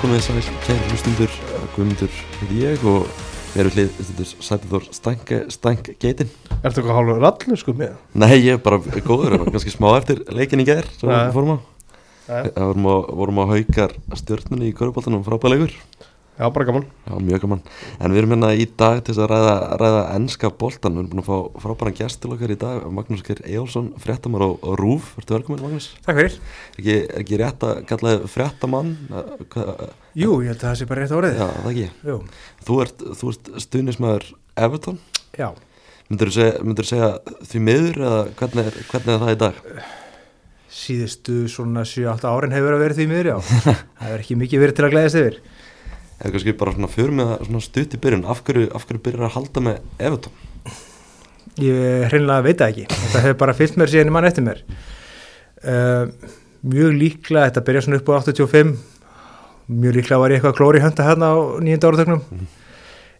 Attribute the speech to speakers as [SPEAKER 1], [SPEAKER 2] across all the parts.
[SPEAKER 1] komið sæl, kæri hlustundur, Guðmundur heiti ég og við erum hlið, þetta er Sætithór Stænk, Stænk Geitin.
[SPEAKER 2] Er þetta eitthvað hálfur rallu sko með?
[SPEAKER 1] Nei, ég er bara góður, kannski smá eftir leikin í gær sem við fórum á. Það vorum á, vorum á haukar stjórnunni í Köruboltanum frábæðleikur.
[SPEAKER 2] Já, bara gaman
[SPEAKER 1] Já, mjög gaman. En við erum hérna í dag til þess að ræða, ræða ennska boltan. Við erum búin að fá frábæran gest til okkar í dag, Magnús Geir Eyjálsson, fréttamar og Rúf. Ertu velkominn, Magnús?
[SPEAKER 3] Takk fyrir.
[SPEAKER 1] Er ekki, er ekki rétt að kalla þið fréttamann?
[SPEAKER 3] Jú, ég held að það sé bara rétt orðið.
[SPEAKER 1] Já, það ekki.
[SPEAKER 3] Jú.
[SPEAKER 1] Þú ert, þú ert stuðnismæður Everton.
[SPEAKER 3] Já.
[SPEAKER 1] Myndur þú segja, segja því miður eða hvernig er, hvernig er það í dag?
[SPEAKER 3] Síðustu svona 7-8 árin hefur verið því miður, já. það hefur ekki mikið verið til að glæðast yfir.
[SPEAKER 1] Eða kannski bara svona fyrir með svona stutt í byrjun. Af hverju, af hverju byrjar að halda með Everton?
[SPEAKER 3] Ég hreinlega veit ekki. Þetta hefur bara fyllt mér síðan í mann eftir mér. Uh, mjög líklega, þetta byrja svona upp á 85. Mjög líklega var ég eitthvað klóri hönda hérna á nýjönda áratögnum.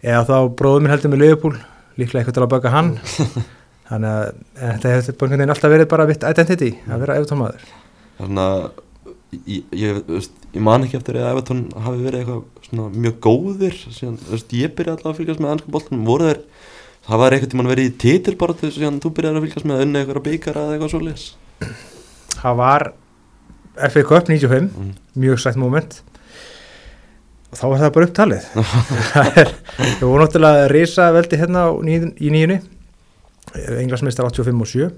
[SPEAKER 3] Eða þá bróðum minn heldur með Leopold. Líklega eitthvað til að baka hann. Þannig að en þetta hefur bara einhvern veginn alltaf verið bara vitt identity að vera Everton maður.
[SPEAKER 1] Þannig að ég, ég, ég man ekki eftir að Everton hafi verið eitthvað svona mjög góðir síðan, veist, ég byrjaði alltaf að fylgjast með ennska boltanum, voru þeir það var eitthvað tímann verið í titil bara til síðan þú byrjaði að fylgjast með að unna eitthvað byggar eða eitthvað svoleiðis.
[SPEAKER 3] Það var FA Cup 95
[SPEAKER 1] Mm.
[SPEAKER 3] mjög sætt moment. Og þá var það bara upptalið. Það er, við vorum náttúrulega að risa veldi hérna á níu, í nýjunni englansmeistar 85 og 7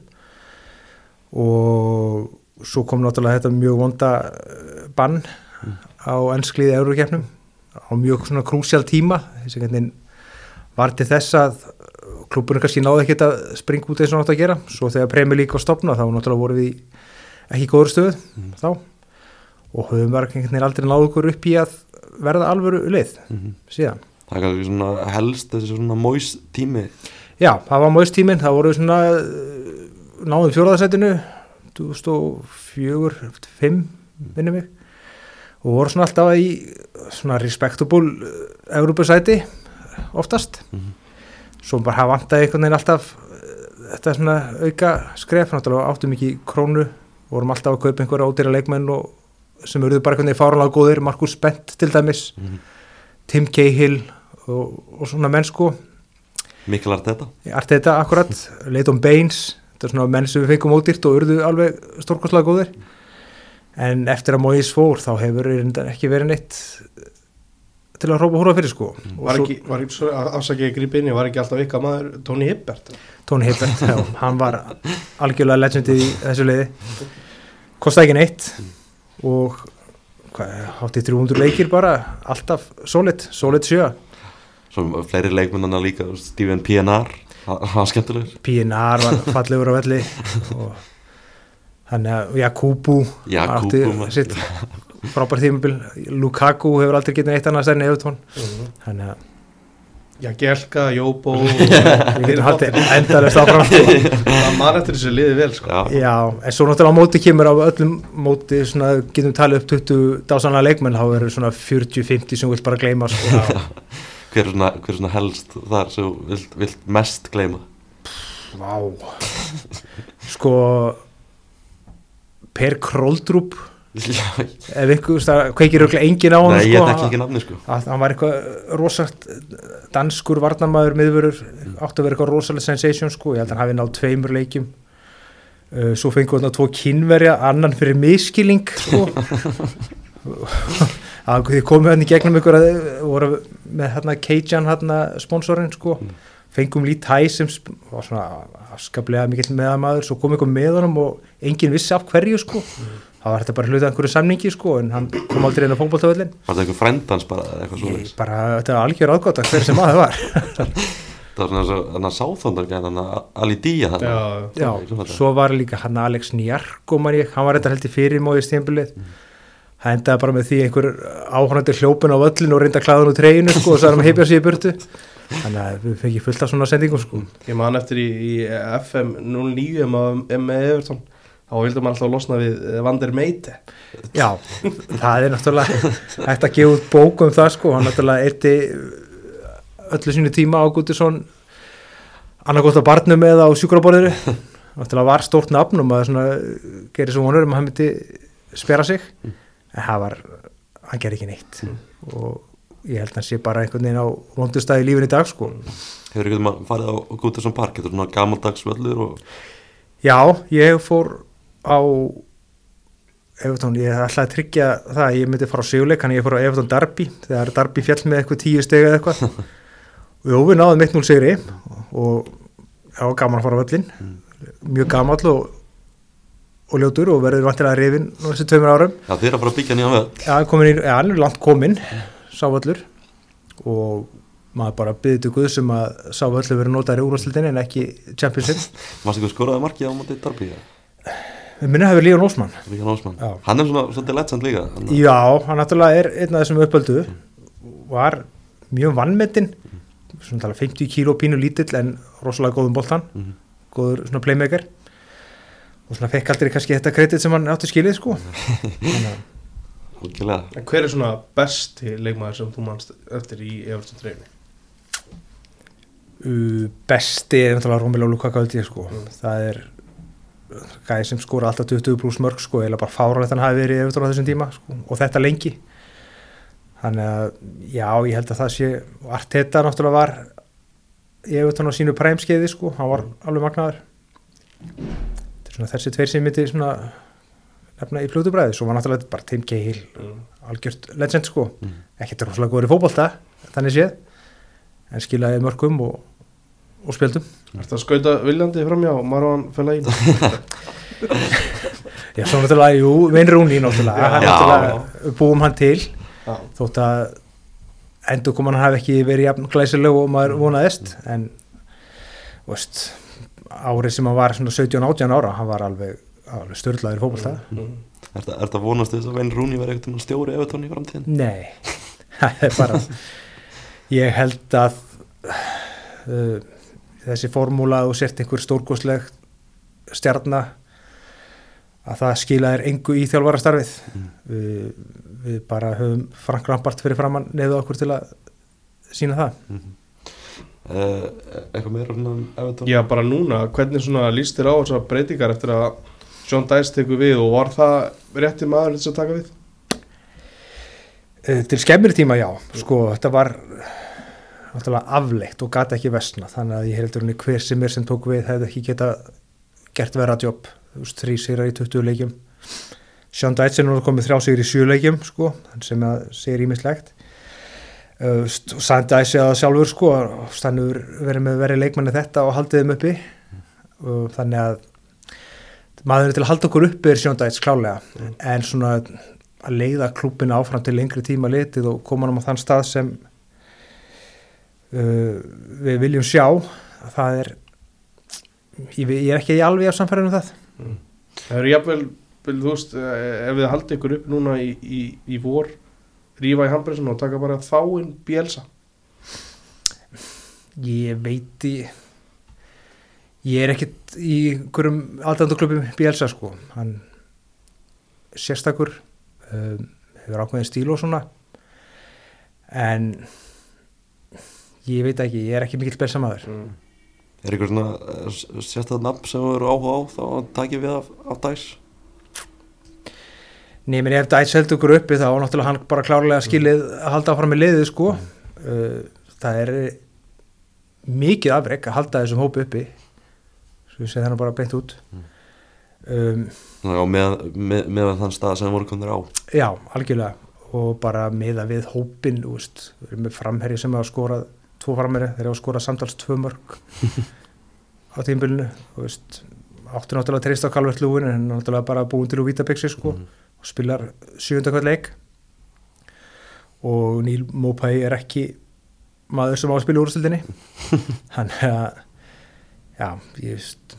[SPEAKER 3] og svo kom náttúrulega þetta mjög vonda eh, bann á ennskliði eurokefnum á mjög svona krúsjál tíma. Þess að var til þess að klubburinn kannski náði ekkert að springa út eins og nátt að gera. Svo þegar Premier League var stopnað þá náttúrulega voru við ekki í góður stöð þá. Og höfum bara einhvern veginn aldrei náðu okkur upp í að verða alvöru leið
[SPEAKER 1] Mhm.
[SPEAKER 3] síðan.
[SPEAKER 1] það er kannski svona helst þessi svona móis tími.
[SPEAKER 3] Já, það var mjögst tíminn, það voru svona náðum fjóraðarsætinu 2004, 5 minnum mig og voru svona alltaf í svona respectable Európusæti oftast.
[SPEAKER 1] Mhm.
[SPEAKER 3] svo bara hafa vantaði einhvern veginn alltaf eh, þetta svona auka skref. Náttúrulega áttum ekki krónu vorum alltaf að kaupa einhverja ódýra leikmenn og sem eruðu bara einhvern veginn fáranlega góðir. Markus Bent til dæmis,
[SPEAKER 1] Mhm.
[SPEAKER 3] Tim Cahill og, og svona mennsku
[SPEAKER 1] mikil art þetta
[SPEAKER 3] Arteta akkurat, Leighton Baines þetta er svona menn sem við fengum ódýrt og urðu alveg stórkostlega góðir en eftir að Mois fór þá hefur ekki verið neitt til að hrópa húra fyrir sko. Og
[SPEAKER 2] Var ekki, var ekki, svo afsakið að grípa inn í, var ekki alltaf ykkar maður? Tony Hibbert?
[SPEAKER 3] Tony Hibbert, já, hann var algjörlega legendið í þessu liði. Kostaði ekki neitt. Og hvað, hátti 300 leikir bara alltaf solid, solid sjö.
[SPEAKER 1] Svo fleiri leikmennana líka Steven PNR það það var skemmtilegur
[SPEAKER 3] PNR var fallegur á velli. Og þannig að Jakubu
[SPEAKER 1] Jakubu,
[SPEAKER 3] átti sitt frábær tímabil. Lukaku hefur aldrei getið neitt annað stærni Evertón þannig að
[SPEAKER 2] Já, Gelka, Jóbo
[SPEAKER 3] við getum haldið endalegst áfram sko.
[SPEAKER 2] Það man eftir þessu liði vel sko.
[SPEAKER 1] Já,
[SPEAKER 3] já, en svo náttúrulega á móti kemur á öllum móti svona, getum talið upp 20 dásanlega leikmenn, þá eru svona 40-50 sem vilt bara gleyma sko.
[SPEAKER 1] hver, er svona, hver er svona helst þar sem vilt, vilt mest gleyma?
[SPEAKER 3] Vá. Sko Per
[SPEAKER 1] já,
[SPEAKER 3] ef ykkur, það kveikir auðvitað engin á hann
[SPEAKER 1] nei,
[SPEAKER 3] sko,
[SPEAKER 1] ég þekki ekki nafni sko.
[SPEAKER 3] Að hann var eitthvað rosalt danskur varnamæður miðvörur átti að vera eitthvað rosalega sensation sko, ég held að hann hafi náð tveimur leikjum. Uh, svo fengið hann tvo kynverja annan fyrir miskilling sko. Að því komið hann í gegnum ykkur að voru með hérna Cajun hérna sponsorinn sko fengum lít hæ sem var svona afskaplega mikill meðamaður svo kom eitthvað með honum og enginn vissi af hverju sko. Þá var þetta bara hluta einhverju samningi sko en hann kom aldrei inn á fótboltavöllin
[SPEAKER 1] var það eitthvað frendans bara eða eitthvað svona
[SPEAKER 3] bara, þetta var algjör ágótt að hver sem maður var.
[SPEAKER 1] Það var svona svo- þannig að sáþóndar gæði þannig að Ali Día þannig
[SPEAKER 2] Já,
[SPEAKER 3] Já, svo var líka hann Alex Njarko man ég, hann var þetta heldur fyrir móðið stímbilið það endaði bara með því einhver áhunandi hljópin á völlin og reynda að klæða hann úr treyinu sko og það er hann að heipja sig í burtu þannig að við fengið fullt af svona sendingum sko.
[SPEAKER 2] Ég man eftir í, í FM 09 með, með Everton. Þá vildi maður alltaf losna við eh, Vander Meite
[SPEAKER 3] Já, það er náttúrulega hægt að gefa út bóku um það sko, hann náttúrulega erti öllu sínu tíma Ágútisson annarkótt á barnum eða á sjúkraborðinu. Náttúrulega var stórt nafn og maður svona gerir svo vonur um að hann myndi spjara sig. En það var hann ger ekki neitt. Og ég held að hann sé bara einhvern veginn á vondustæði lífin í dag sko.
[SPEAKER 1] Hefur ykkur maður farið á Gútersson Park, þetta er svona gamaldags völlur og
[SPEAKER 3] Já, ég fór á Evertón, ég ætlaði að tryggja það að ég myndi fara á sigurleik, hann ég fór á Evertón Darby þegar Darby fjall með eitthvað tíu steg eða eitthvað. Og jú, við náðum 1-0 sigri og já, gaman að fara á völlin mjög gamall og, og ljótur og verður vantilega nú þessi tveimur árum.
[SPEAKER 1] Já, þið er að fara að byggja nýjan völl.
[SPEAKER 3] Já, hann er langt komin sá völlur og maður bara byggði til Guðsum að sá völlur verið notaður í úrvastildinni en ekki Championship
[SPEAKER 1] Mástu ykkur skoraði markið á móti Darby,
[SPEAKER 3] minna hefur Líón Ósmann
[SPEAKER 1] Ríkan Ósmann. Hann er svona svolítið legend líka. Hann,
[SPEAKER 3] Já, hann náttúrulega er einn af þessum uppöldu. Var mjög vannmetinn svona tala 50 kíló pínu lítill en rosalega góðum boltan.
[SPEAKER 1] Mhm.
[SPEAKER 3] góður svona playmaker. Og svona fekk aldrei kannski þetta kredit sem hann átti skilið sko. Að,
[SPEAKER 1] Algjörlega.
[SPEAKER 2] En hver er svona besti leikmaður sem þú mannst eftir í Everton treyni?
[SPEAKER 3] uh, besti er náttúrulega Rómil Lukaku held ég sko. Það er gæði sem skora alltaf 20 pluss mörg sko eða bara fáralegt hann hafi verið yfir á þessum tíma sko, og þetta lengi. Þannig að já ég held að það sé Arteta náttúrulega var yfir á sínu præmskeiði sko. Hann var alveg magnaður. Þetta er svona þessi tveir sem myndi svona nefna í fljótubræði svo var náttúrulega bara Tim Cahill
[SPEAKER 2] Mm.
[SPEAKER 3] algjört legend sko
[SPEAKER 1] Mm.
[SPEAKER 3] ekkert rosalega góður í fótbolta þannig séð en skilaði mörgum og, og spjöldum
[SPEAKER 2] Er það að skauta viljandi framjá Marwan Fellaini?
[SPEAKER 3] Já, svo náttúrulega, jú, Vin Rúni náttúrulega, hann
[SPEAKER 1] Já.
[SPEAKER 3] náttúrulega búum hann til
[SPEAKER 2] Já.
[SPEAKER 3] þótt að endur kom hann hafi ekki verið jafn glæsileg og maður vonaðist en veist, árið sem hann var svona 17-18 ára, hann var alveg störlaður í fótbolta
[SPEAKER 2] Mm.
[SPEAKER 1] Er þetta vonast þess að Vein Rúni verði eitthvað stjóri Evertón í framtíðin?
[SPEAKER 3] Nei, það er bara ég held að uh, þessi formúla og sért einhver stórkostleg stjarnar að það skilaðir engu í þjálfarastarfið
[SPEAKER 1] Mm.
[SPEAKER 3] við, við bara höfum Frank Lampart fyrir framann neðu okkur til að sína það
[SPEAKER 1] Uh, eitthvað meira um?
[SPEAKER 2] Já, bara núna, hvernig svona líst þér á þessar breytingar eftir að John Dice tekur við og var það rétti maður þess að taka við?
[SPEAKER 3] Uh, til skemmir tíma já, sko þetta var náttúrulega afleitt og gata ekki vesna þannig að ég heldur henni hver sem er sem tók við hefði ekki geta gert vera jobb, þú veist, þrý sigrar í 20 leikjum. Sean Dyche er komið þrjá sigur í 7 leikjum sko, sem að segir ímislegt uh, og Sean Dyche að sjálfur sko, stannur verið með verið leikmanni þetta og haldið þeim uppi. Og þannig að maður til að halda okkur uppi er Dyche klálega en svona að leiða klúbin áfram til lengri tíma litið og koma hann á þann stað sem uh, við viljum sjá það er ég, ég er ekki alveg af samfærið um það.
[SPEAKER 2] Það eru jafnvel, vel, þú veist, eh, ef við haldið ykkur upp núna í, í, í vor, rífa í handbreysun og taka bara þáinn bjelsa.
[SPEAKER 3] ég veit í ég er ekkit í hverjum aldanduklubum Bielsa sko. Hann sérstakur um, hefur ákveðin stíl og svona. En ég veit ekki, ég er ekki mikill belsamæður
[SPEAKER 2] Mm.
[SPEAKER 1] Er eitthvað svona sérstæð nafn sem þú eru áhuga á þá að taki við af, af dæs?
[SPEAKER 3] Nefnir ef Dæts heldur ykkur uppi þá náttúrulega hann bara klárlega skilið að halda áfram með liðið sko. Uh, það er mikið afrek að halda þessum hópi uppi ég segi þannig bara beint út. Um,
[SPEAKER 1] Já, með, með, með þann stað sem voru komnir á.
[SPEAKER 3] Já, algjörlega. Og bara meða við hópin þú veist, við erum með framherri sem hafa skorað tvo framherri, þeir hafa skorað samtals tvö mörg á tímbilinu þú veist, áttu náttúrulega að treysta á Calvert Lúin en hann er náttúrulega bara búin til úr vítabixi sko
[SPEAKER 1] Mhm.
[SPEAKER 3] og spilar sjönda hvert leik. Og Níl Mópæ er ekki maður sem á að spila úrstildinni þannig að já, ég veist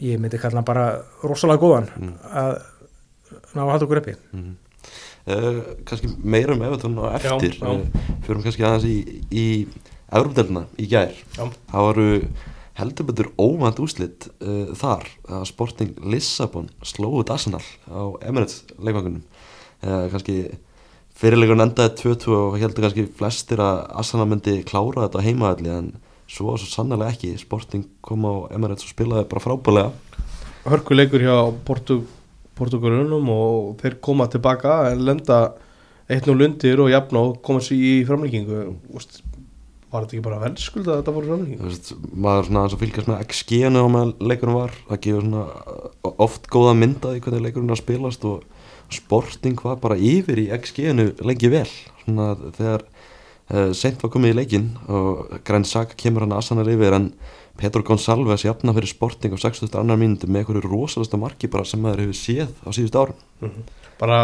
[SPEAKER 3] ég myndi kalla hann bara rosalega góðan
[SPEAKER 1] Mm.
[SPEAKER 3] að ná að halda okkur uppi
[SPEAKER 1] mm. uh, Kannski meira um Evertón á eftir
[SPEAKER 2] Já, já.
[SPEAKER 1] Uh, Förum kannski aðeins í, í Evropdelna í gær
[SPEAKER 2] Já.
[SPEAKER 1] Það voru heldur betur óvænt úslit uh, þar að Sporting Lissabon slóðu Arsenal á Emirates leikvangunum uh, kannski fyrirleikurinn endaði 2-2 og heldur kannski flestir að Arsenal myndi klára þetta á heimaðalli en svo sannlega ekki. Sporting kom á Emirates og spilaði bara frábælega
[SPEAKER 2] Hörkuleikur hjá Portu, Portugalunum og þeir koma tilbaka en lenda 1-0 undir og jafn og koma sér í framlíkingu Úst, var þetta ekki bara velskuld að þetta voru
[SPEAKER 1] veist, maður svona að fylgjast með XG-nu og með leikurinn var það gefur svona uh, oft góða mynda í hvernig leikurinn að spilast og sporting var bara yfir í XG-nu lengi vel. Svona þegar seint var komið í leikin og Græn Saga kemur hann aðsannar yfir en Petro Gonsalves jafna fyrir sporting á 60. annar mínútu með einhverju rosalasta marki bara sem maður hefur séð á síðust árum.
[SPEAKER 2] Bara,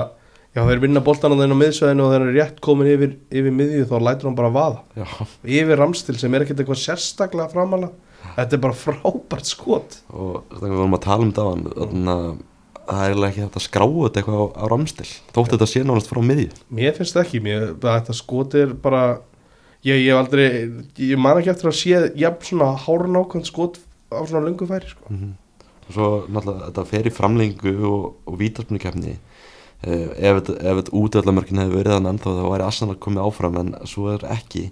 [SPEAKER 2] já þeir vinna boltan á þeirn á miðsvæðinu og þeir eru rétt komin yfir, yfir miðju þá lætur hann bara vaða.
[SPEAKER 1] Já,
[SPEAKER 2] yfir ramstil sem er ekkert eitthvað sérstaklega framalega þetta er bara frábært skot.
[SPEAKER 1] Og þannig að við vorum að tala um áðan, þannig að það er eiginlega ekki hægt að skrá þetta eitthvað á, á ramstil þótt þetta sé nánast frá miðju
[SPEAKER 2] mér finnst það ekki, mér, þetta skot er bara ég, ég hef aldrei ég man ekki eftir að sé jafn svona hárun ákvæmt skot á svona löngu færi sko.
[SPEAKER 1] Mhm. og svo náttúrulega þetta fer í framlengu og, og vítaspunnikefni uh, ef þetta- ef þetta útöðlamörkin hefði verið þannig ennþá þá væri Arsenal komið áfram en svo er ekki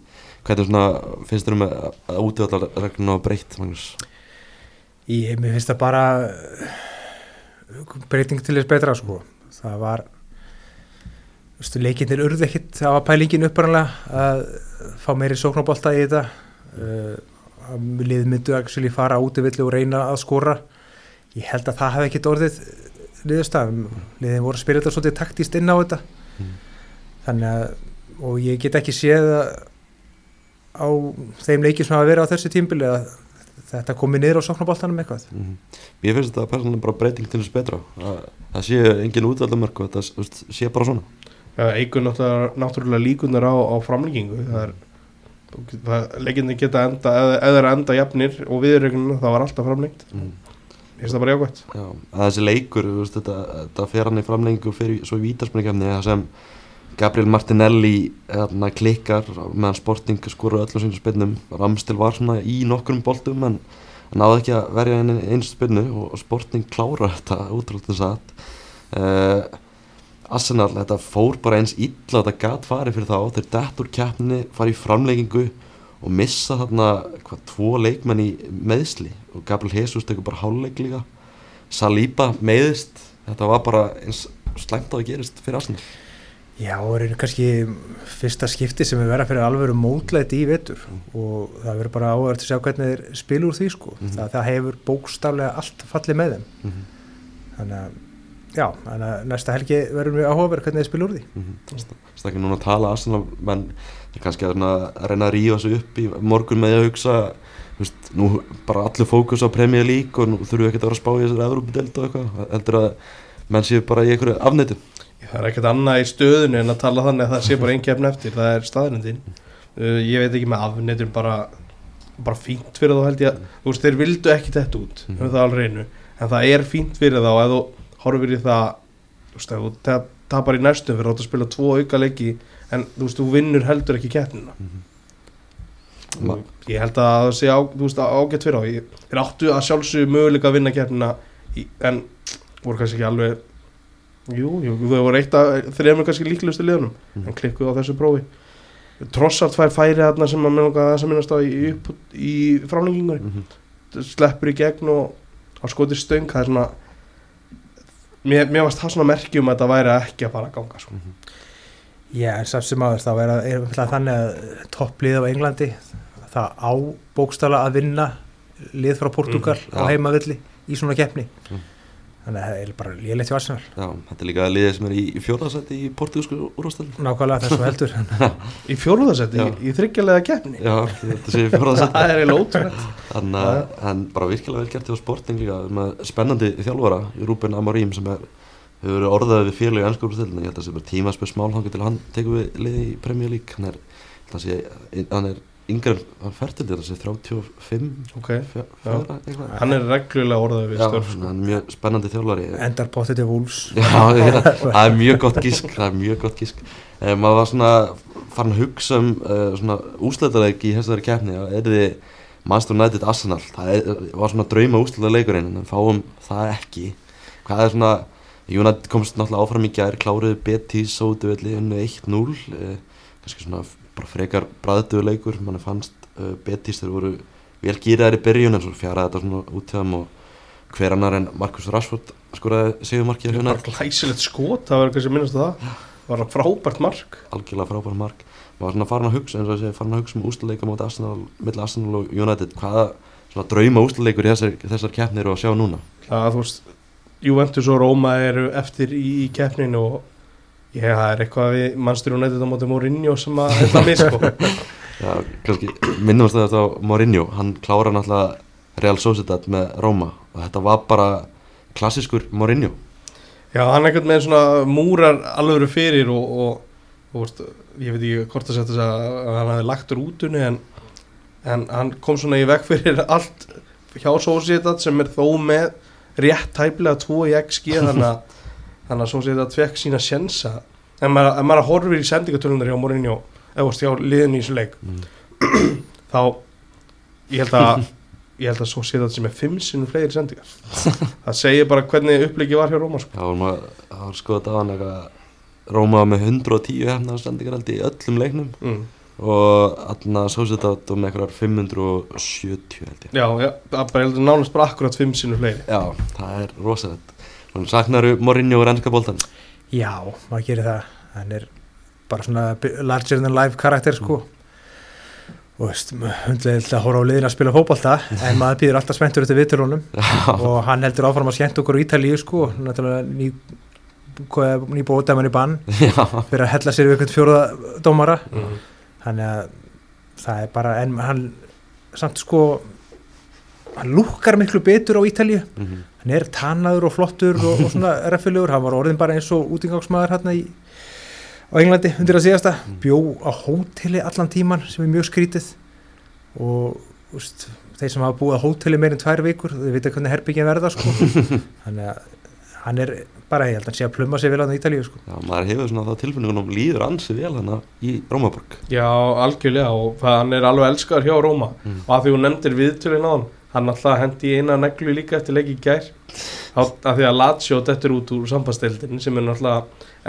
[SPEAKER 1] hvernig svona finnst þér um að, að útöðlarregluna breytt Magnús?
[SPEAKER 3] Ég, mér finnst það bara breyting til þess betra sko. það var veistu, leikindir urðu ekkit það var pælingin uppræðanlega að fá meiri sóknarbolta í þetta uh, að lið myndu actually fara út í villi og reyna að skora ég held að það hefði ekkit orðið liðustaf, liðin voru að spila þetta svolítið taktíst inn á þetta
[SPEAKER 1] Mm.
[SPEAKER 3] þannig að og ég get ekki séð að á þeim leikið sem hafa verið á þessu tímbili að þetta komi niður á sóknarboltanum eitthvað?
[SPEAKER 1] Mm. Ég finnst þetta persónulega bara breyting til þess betra að það sé engin útöðlamörk og þetta þú veist, sé bara svona.
[SPEAKER 2] Það eigur náttúrulega, náttúrulega líkunar á, á það er það, leikindi geta enda eða er enda jafnir og viðregnuna það var alltaf framlengt.
[SPEAKER 1] Mm.
[SPEAKER 2] ég finnst það bara jákvæmt
[SPEAKER 1] Já, þessi leikur þú veist, þetta, þetta fer hann í framlengu fyrir svo í vítaspunnikefni það sem Gabriel Martinelli hérna, klikkar meðan Sporting skorur öllu sínum spinnum. Ramstil var svona í nokkrum boltum en náði ekki að verja eins spinnu og, Sporting klára þetta útrúldin satt. Uh, Arsenal, þetta fór bara eins illa þetta gat farið fyrir þá. Þeir dett úr keppni, farið í framleggingu og missa þarna hvað, tvo leikmenn í meðsli og Gabriel Jesus tekur bara hálfleik líka. Saliba meiðist. Þetta var bara eins slæmt á að gerist fyrir Arsenal
[SPEAKER 3] Já, og er kannski fyrsta skipti sem er verið fyrir alveg mótlæti í vetur og það verður bara áhverð til að sjá hvernig þeir spila úr því sko.
[SPEAKER 1] Mhm.
[SPEAKER 3] það, það hefur bókstaflega allt fallið með þeim
[SPEAKER 1] mm -hmm.
[SPEAKER 3] þannig að já, þannig að næsta helgi verður við áhugaverð hvernig þeir spila úr því
[SPEAKER 1] Það er ekki núna að tala Arsenal menn er kannski að, að reyna að rífa sig upp í morgun með að hugsa veist, nú bara allir fókus á Premier League og nú þurfum við ekkert að vera að spá í þessari Evropadelt og eitthvað heldur að menn séu bara í einhverju afnættu
[SPEAKER 2] það er ekkert annað í stöðinu en að tala þannig að það sé bara einn keppn eftir það er staðrindin uh, ég veit ekki með afnetun bara bara fínt fyrir þá held ég að þú veist þeir vildu ekki þetta út
[SPEAKER 1] Mhm.
[SPEAKER 2] um það reynu en það er fínt fyrir þá ef þú horfir í það þú veist ef þú ta- tapar í næstum fyrir að spila tvo auka leiki en þú veist þú vinnur heldur ekki keppnina.
[SPEAKER 1] Ma-
[SPEAKER 2] ég held að það sé á, veist, ágætt fyrir á Ég- þeir áttu að sjálfsögðu möguleika að vinna keppnina í, en voru kannski ekki alveg jú, jú þau voru eitt að þrejum kannski líklustu liðunum
[SPEAKER 1] Mhm.
[SPEAKER 2] en klikkuðu á þessu prófi trossart fær færi þarna sem að þess að minnast á í, upp, í framlengingunni
[SPEAKER 1] mm
[SPEAKER 2] sleppur í gegn og á skoti stöng það er svona mér, mér varst það svona merkjum að þetta væri ekki að fara að ganga sko.
[SPEAKER 3] Já, en samt sem aður þá er, er það þannig að topplið á Englandi það á bókstaflega að vinna lið frá Portugal
[SPEAKER 1] Mhm,
[SPEAKER 3] á
[SPEAKER 1] já.
[SPEAKER 3] heimavilli í svona keppni
[SPEAKER 1] Mm.
[SPEAKER 3] Þannig að það er bara lélegt hjá Arsenal.
[SPEAKER 1] Já, þetta er líka liðið sem er í, í fjórðarsætti í portugalsku úrvastöld
[SPEAKER 3] nákvæmlega þess og heldur
[SPEAKER 2] í fjóruðasetti,
[SPEAKER 1] Já.
[SPEAKER 2] í, í þryggjalega keppni.
[SPEAKER 1] Já, þetta sé fjórðarsætti
[SPEAKER 2] það er eiginlega ótrúlega
[SPEAKER 1] Þannig að hann bara virkilega vel gert hjá Sporting líka með spennandi þjálfara í Rúben Amorim sem er, hefur verið orðaðið við félagi ennsku úrstildin ég held að það sé bara tímaspörs málhangu til að hann tekur við liði í Premier League. Hann er, sé, hann yngre en- hann færtur til þessi 35
[SPEAKER 2] ok,
[SPEAKER 1] fjö- eitthvað.
[SPEAKER 2] Hann er reglulega orðað við
[SPEAKER 1] Já, hann
[SPEAKER 2] sko.
[SPEAKER 1] er mjög spennandi þjálfari.
[SPEAKER 3] Endar potið til
[SPEAKER 1] ég, það er mjög gott gísk það er mjög gott gísk eh, maður var svona farin að hugsa um uh, svona úsleitaleg í þessari keppni. Að er þið Manchester United Arsenal. Það er, var svona drauma úsleitalegurinn en fáum það ekki. Hvað er svona United komst náttúrulega áfram í gær kláruðu Betis sótuvelli unnu 1-0 eh, kannski svona bara frekar bræðduðu leikur. Mann fannst uh, Betis þeir voru vel gýraðir í byrjun en svo fjaraði þetta svona út til þeim og hver annar en Marcus Rashford skoraði segumarkið
[SPEAKER 2] það er bara glæsilegt skot það verður kannski minnast á það. Var það frábært mark.
[SPEAKER 1] Algjörlega frábæra mark. Maður var svona farin að hugsa eins og þessi farin að hugsa um úsluleika mot Arsenal, milli Arsenal og United. Hvaða svona drauma úsluleikur þessar, þessar keppnir eru að sjá núna?
[SPEAKER 2] Það þú veist Juventus og Roma eru eftir í, í keppninu og ég, það er eitthvað við mannstur og nættið á móti Mourinho sem að þetta mig sko.
[SPEAKER 1] Já, kannski minnum við þetta á Mourinho. Hann klára náttúrulega Real Sociedad með Roma og þetta var bara klassiskur Mourinho.
[SPEAKER 2] Já, hann einhvern veginn svona múrar alveg fyrir og, og, og veist, ég veit ekki hvort að setja þess að hann hafi lagt úr útunni en, en hann kom svona í veg fyrir allt hjá Sociedad sem er þó með rétt tæplega 2 í XG þannig að, þannig að Sociedad fekk sína sjensa en maður, ef maður horfir í sendingatölunar hjá Mourinho eða veist, hjá liðinu í þessu leik
[SPEAKER 1] mm.
[SPEAKER 2] þá ég held að ég held að Sociedad sem er 5 sinnum fleiri sendingar það segir bara hvernig uppliki var hjá Róma sko.
[SPEAKER 1] Já, maður það var skoðað á hann eitthvað Róma með 110 hefna sendingar held í öllum leiknum
[SPEAKER 2] mm.
[SPEAKER 1] og aðna Sociedad og með eitthvað 570 held ég
[SPEAKER 2] Já, já, það er nánast bara akkurat fimm sinnum fleiri
[SPEAKER 1] Já, það er rosalegt Þannig saknaru Mourinho og rennska boltan
[SPEAKER 3] Já, maður gerir það. Hann er bara svona larger than life karakter sko. Og veist, hundlega að horfa á liðin að spila fótbolta en maður býður alltaf spenntur eftir viðtölunum. Og hann heldur áfram að skemmt okkur á Ítalíu sko, náttúrulega ný ný bótamann í bann fyrir að hella sér við einhvern fjóruða dómara.
[SPEAKER 2] Mm.
[SPEAKER 3] þannig að það er bara en hann samt sko hann lúkkar miklu betur á Ítalíu
[SPEAKER 1] mhm.
[SPEAKER 3] hann er tannaður og flottur og, og svona reffilegur, hann var orðin bara eins og útingangsmaður hérna í á Englandi undir að síðasta,
[SPEAKER 1] Mm.
[SPEAKER 3] bjó á hóteli allan tíman sem er mjög skrítið og úst, þeir sem hafa búið á hóteli meir en tvær vikur þau vita hvernig herbyggin verða sko. þannig að hann er bara, ég held að hann sé að pluma sig vel á Ítalíu sko.
[SPEAKER 1] Já, maður hefur svona þá tilfinningunum líður ansi vel hana í Rómaborg
[SPEAKER 2] Já, algjörlega og það, hann er alveg elskar hjá Róma
[SPEAKER 1] Mm.
[SPEAKER 2] og að því hún nefndir viðtölin á hann hann alltaf hendi í eina neglu líka eftir leiki í gær. Að því að Lazio dettur út úr sambandsteildin sem er náttúrulega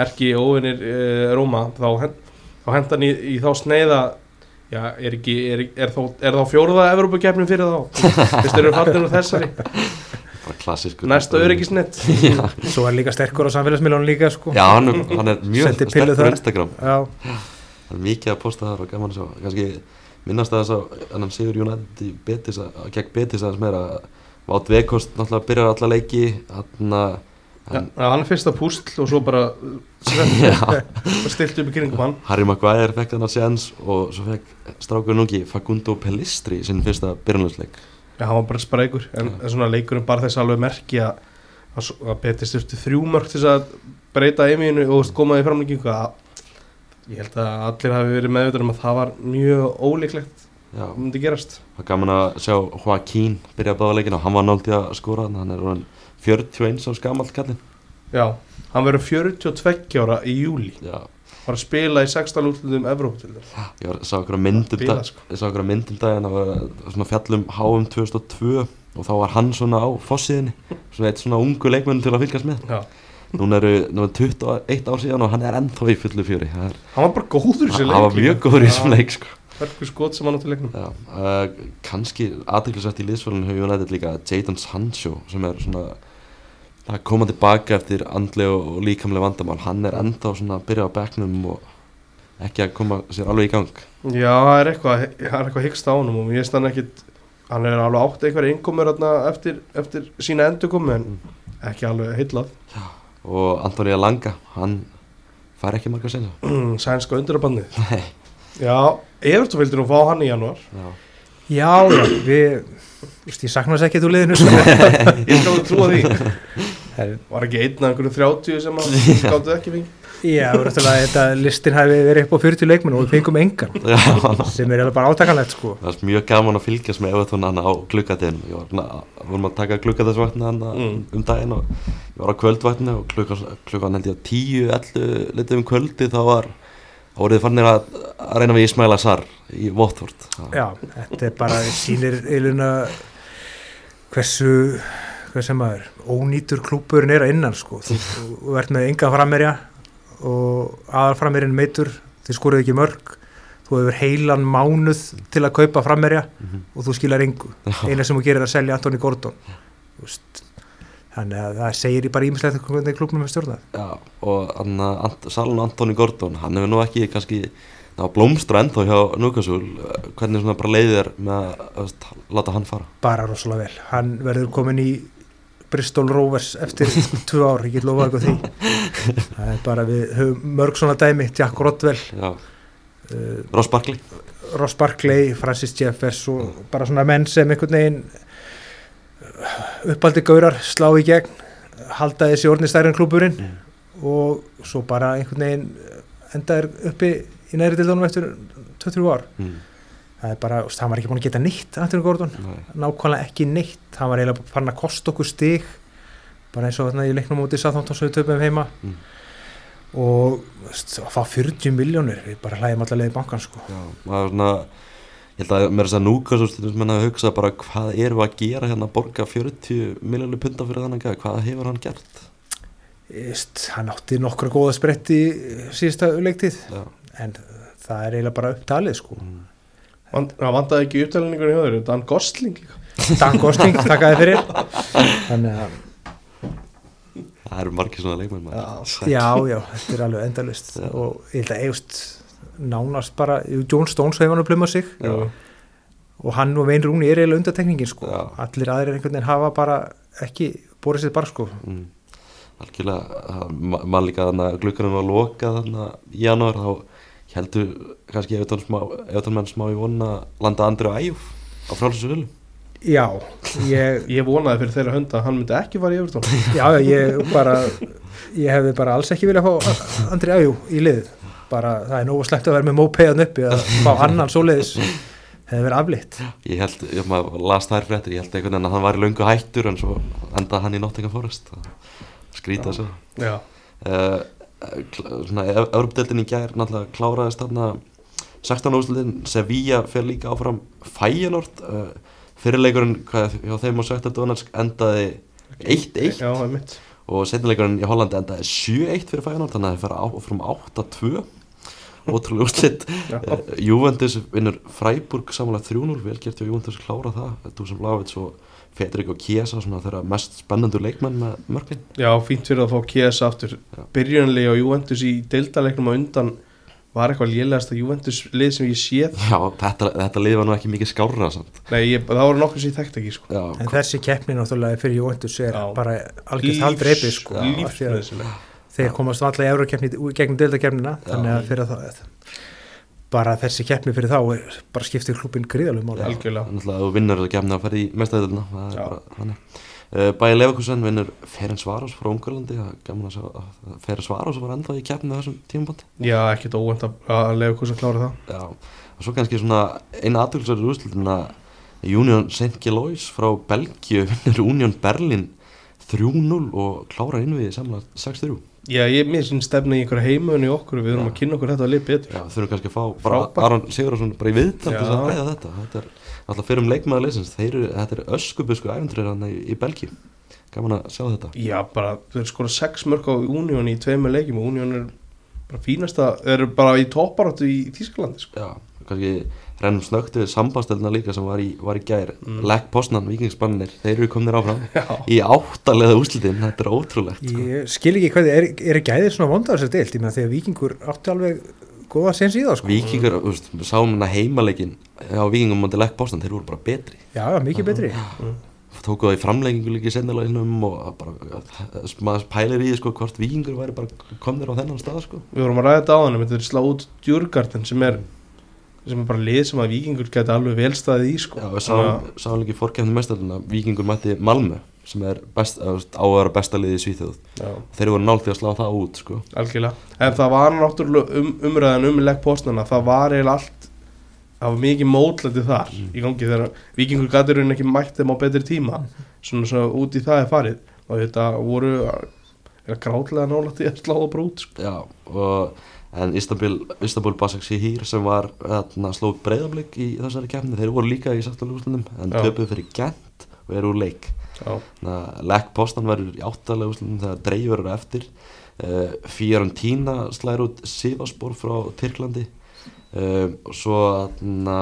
[SPEAKER 2] erki óvinnir e, Róma þá, hen, þá henda hann í, í þá sneiða já, er, ekki, er, er, þá, er þá fjóruða Evrópukefnin fyrir þá? Fyrst eru fallinu þessari.
[SPEAKER 1] Bara klassiskur
[SPEAKER 2] næsta öryggisnett
[SPEAKER 3] svo er líka sterkur á samfélagsmiðlunum líka sko.
[SPEAKER 1] Já hann, er- hann er mjög sterkur á. Instagram.
[SPEAKER 3] Já,
[SPEAKER 1] Það er mikið að posta þar og gaman að sjá. Kannski minnast að þess að hann Sigur Betis að, að gegn Betis aðeins meira. Vát Vekost náttúrulega byrjar alla leiki hann að
[SPEAKER 2] Já, hann er fyrsta púsl og svo bara stilt upp í kringum hann.
[SPEAKER 1] Harry Maguire fekk þennan séns og svo fekk strákur núngi Facundo Pellistri sinn fyrsta byrjunlegsleik
[SPEAKER 2] Já, hann var bara sprækur en, en svona leikurinn bara þess alveg merki að, að, svo- að betið styrtu þrjú mörg til þess að breyta einvíðinu og veist, koma í framlengingu. að ég held að allir hafi verið meðvitað um að það var mjög ólíklegt
[SPEAKER 1] Já,
[SPEAKER 2] að myndi gerast.
[SPEAKER 1] Það var gaman að sjá Joaquín byrja að báða leikina og hann var í að skora hann er orðinn 41 á skamall kallinn.
[SPEAKER 2] Já, hann verður 42 ára í júli
[SPEAKER 1] Já,
[SPEAKER 2] var að spila í 16 útlutum Evróp til þess
[SPEAKER 1] ég var, sá okkur að myndum dag,
[SPEAKER 2] sko.
[SPEAKER 1] ég sá okkur að myndum daginn það var svona fjallum HM 2002 og þá var hann svona á fossiðinni svona eitt svona ungu leikmenn til að fylgjast með.
[SPEAKER 2] Já,
[SPEAKER 1] núna eru núna 21 ár síðan og hann er ennþá í fullu fjöri.
[SPEAKER 2] Hann var bara góður í þessu leik
[SPEAKER 1] hann var mjög góður í þessum leik sko.
[SPEAKER 2] Hörku skot sem hann átti í leiknum.
[SPEAKER 1] Uh, kannski aðeinsvægt í liðsfólun hefur United líka Jadon Sancho sem er svona að koma tilbaka eftir andlega og líkamlega vandamál. Hann er ennþá svona að byrja á bekknum og ekki að koma sér alveg í gang.
[SPEAKER 2] Já, það er eitthvað, eitthvað hyggst á honum og ég veist hann ekkit hann er alveg átt eitthvað einkomur eftir, eftir sína endurkomu en ekki alveg heillað
[SPEAKER 1] og Antonija Langa, hann fær ekki marga senja
[SPEAKER 2] sænska undirabandið. Já, Everton vildi nú fá hann í januar
[SPEAKER 1] Já,
[SPEAKER 3] já, já við, veist, ég sakna þess ekki úr liðinu sko.
[SPEAKER 2] Ég alveg trúa því. Var ekki einn af einhverju 30 sem að gáttu ekki fengi
[SPEAKER 3] Já, þetta listin hafi verið upp á 40 leikmenn og við fengum engan. Sem er alveg bara átakanlegt sko.
[SPEAKER 1] það er mjög gaman að fylgjast með Evertón hann á var svona, vorum að taka hann
[SPEAKER 2] Mm.
[SPEAKER 1] um daginn og ég var á kvöldvagninu og klukkan, klukkan held ég að 10, 11 litið um kvöldi þá var þá voruð þið farnir að, að reyna við Ismaila Sar í Votvort
[SPEAKER 3] Já, þetta er bara sýnir eiluna hversu hvað sem maður, ónýtur klúburinn er að innan sko, þú, þú ert með enga frammerja og aðal frammerjinn meitur, þið skoruðu ekki mörg. Þú hefur heilan mánuð til að kaupa frammerja
[SPEAKER 1] Mhm.
[SPEAKER 3] og þú skilar engu. Eina sem þú gerir er að selja Antoni Gordon. Þannig að það segir í bara ímislegt hvernig klubnum er stjórnað.
[SPEAKER 1] Já, og Anna, Ant, Salun Antoni Gordon hann hefur nú ekki kannski ná, blómstra ennþá hjá Núkasúl hvernig svona bara leiðir með að veist, láta hann fara?
[SPEAKER 3] Bara rosalega vel, hann verður komin í Bristol Rovers eftir tvö ár, ég get lofað eitthvað því. Það er bara við höfum mörg svona dæmi Jack Rodwell uh,
[SPEAKER 1] Ross Barkley.
[SPEAKER 3] Ross Barkley, Francis Jeffers og bara svona menn sem einhvern veginn uppaldi gaurar slá í gegn halda þessi orðni stærri en klúburinn og svo bara einhvern veginn endaður uppi í næri dildunum eftir 23 ár.
[SPEAKER 1] Mm.
[SPEAKER 3] Það er bara, hann var ekki búin að geta neitt Anthony Gordon,
[SPEAKER 1] Nei.
[SPEAKER 3] nákvæmlega ekki neitt hann var eiginlega farin að kosta okkur stig bara eins og þarna í leiknum út í Southampton sem við töfum heima
[SPEAKER 1] Mm.
[SPEAKER 3] og þú veist, að fá 40 miljónir við bara hlægjum allar leið í bankan sko.
[SPEAKER 1] Já, maður svona ég held að mér þess að Núkasúl stundum menna að hugsa bara hvað erum við að gera hérna að borga 40 miljónu punta fyrir þannig að hvað hefur hann gert
[SPEAKER 3] Íst, hann átti nokkra góða spretti síðasta leiktið
[SPEAKER 1] Já,
[SPEAKER 3] en það er eiginlega bara upptalið sko.
[SPEAKER 1] mm.
[SPEAKER 2] Það vandaði ekki upptælingur í höður Dan Gosling líka
[SPEAKER 3] Dan Gosling, takkaði fyrir þannig að
[SPEAKER 1] það eru margir svona leikmenn maður.
[SPEAKER 2] Já.
[SPEAKER 3] já, þetta er alveg endalust og ég held að eigust nánast bara, jú, John Stones hefur hann að pluma sig
[SPEAKER 1] Já.
[SPEAKER 3] og hann og Vein Rúni er eiginlega undatekningin sko.
[SPEAKER 1] Já.
[SPEAKER 3] allir aðrir einhvern veginn hafa bara ekki borið sér bara sko.
[SPEAKER 1] mm. algjörlega það- ma- mann líka þannig að glukkanum var lokað þannig að í janúar þá heldur kannski ef menn smá í vona landa Andri og Æjúf á frálsölu
[SPEAKER 3] já, ég
[SPEAKER 2] Ég vonaði fyrir þeirra hunda að hann myndi ekki fara í Evertón
[SPEAKER 3] já, ég bara ég hefði bara alls ekki viljað fá Andri Ajú í lið. Bara það er nógu sleppt að vera með mópeiðan uppi að fá annan svoleiðis. Hefði verið aflitt
[SPEAKER 1] ég held, ég maður las þær fréttir ég held einhvern veginn að hann var í löngu hættur en svo endaði hann í Nottingham Forest. Skrýta þessu
[SPEAKER 2] Já,
[SPEAKER 1] uh, svona Európdeildin í gær náttúrulega kláraðist þarna. 16 úrslutin Sevilla fer líka áfram. Feyenoord uh, fyrirleikurinn hvað, hjá þeim og Söktar Donetsk endaði 1-1
[SPEAKER 2] já, það er mitt
[SPEAKER 1] og setnileikurinn í Hollandi endaði 7-1 fyrir Feyenoord þannig að það fer áfram 8-2 ótrúlega úrslit.
[SPEAKER 2] Já.
[SPEAKER 1] uh, Juventus vinnur Freiburg samanlega 3-0 vel gert hjá Juventus klára það. Dusan Blavits og Fedrik og Kiesa svona þeirra mest spennandur leikmenn með mörgvin
[SPEAKER 2] Já, fínt fyrir að fá KS aftur. Byrjunlega á Juventus í deildaleiknum á undan var eitthvað lélegast að Juventus lið sem ég séð.
[SPEAKER 1] Já, þetta, þetta lið var nú ekki mikið skárra samt.
[SPEAKER 2] Nei, ég, það voru nokkur sem ég þekkt ekki sko.
[SPEAKER 1] Já,
[SPEAKER 3] en þessi keppni náttúrulega fyrir Juventus er
[SPEAKER 2] Já.
[SPEAKER 3] bara algjört haldreipi sko,
[SPEAKER 2] Lífsnöðsileg
[SPEAKER 3] þeir komast alltaf í eurokeppni gegnum deildakeppnina þannig að fyrir það bara þessi keppni fyrir þá er bara skiptið klubin gríðalum máli.
[SPEAKER 2] Algjörlega.
[SPEAKER 1] Þú vinnur að gefna að fara í mestæðilina Bæði Lefakusen vinnur Ferenc Varos frá Ungarlandi. Er Ferenc Varos var enda í keppni á þessum tímabandi
[SPEAKER 2] Já, ekkert óvænt að, að lefa hvers að klára það.
[SPEAKER 1] Já, og svo kannski svona eina aðtölusverður úrslutin að Union St. Gelois frá Belgíu vinnur Union Berlin 3-0 og klárar inn við samlega 6-3
[SPEAKER 2] Já, ég sem stefna í einhverja heimaðun í okkur við erum
[SPEAKER 1] Já.
[SPEAKER 2] að kynna okkur þetta að lið betur
[SPEAKER 1] Já, þurfum kannski að fá
[SPEAKER 2] Frábært.
[SPEAKER 1] Aron Sigurðarsson bara í viðtal til þess að ræða þetta Þetta er alltaf fyrir um leikmaður leysins Þeir eru, þetta er öskubusku æventrið hann í, í Belgíu Gaman að sjá þetta
[SPEAKER 2] Já, bara, þau eru skora sex mörg á Union í tveimur leikjum og Union er bara fínasta, þeir eru bara í topparáttu í Þýskalandi sko.
[SPEAKER 1] Já, kannski rennum snögt við sambastelna líka sem var í, var í gær.
[SPEAKER 2] Mm.
[SPEAKER 1] Lech Poznan, vikingspannir, þeir eru komnir áfram
[SPEAKER 2] Já,
[SPEAKER 1] í áttalega úrslitin, þetta er ótrúlegt sko.
[SPEAKER 3] ég skil ekki hvað er, er gæðið svona vondar þess að deilt, ég meina þegar vikingur átti alveg góða sens í það sko.
[SPEAKER 1] Víkingur, þú veist, við sáum hérna heimaleikin á vikingum mútið Lech Poznan, þeir voru bara betri.
[SPEAKER 3] Já, já, mikið betri.
[SPEAKER 1] Tóku það í framlengingu líka í sennileginum og bara, maður pælir í því, sko, hvort vikingur væri bara komnir á þennan stað sko.
[SPEAKER 2] við vorum að ræða þetta á hann sem er bara lið sem að vikingur geti alveg velstaðið í sko.
[SPEAKER 1] Já, sáum, líka í fórkefni mestarina Víkingur mætti Malmö sem er best, á að vera besta liði í Svíþjóð þeir voru nált því að slá það út sko.
[SPEAKER 2] algjörlega en það var náttúrulega um, umræðan um legg postnana það var eiginlega allt það var mikið mótlæti þar
[SPEAKER 1] Mm.
[SPEAKER 2] í gangi þegar vikingur gæti raunin ekki mætt þeim á betri tíma svona, svona út í það er farið og þetta voru er gráðlega nálætti að slá það bara út sko.
[SPEAKER 1] Já, og, en Istanbul, Istanbul Basaksehir sem var þarna, slóð breyðablík í þessari kefni þeir voru líka í sáttalegu en töpuð fyrir Gent og eru úr leik.
[SPEAKER 2] Já,
[SPEAKER 1] Lech Postan verður í áttalegu úrslitum þegar dreifur eru eftir. Uh, Fiorentina slæður út Sivaspor frá Tyrklandi. Uh, og svo þarna,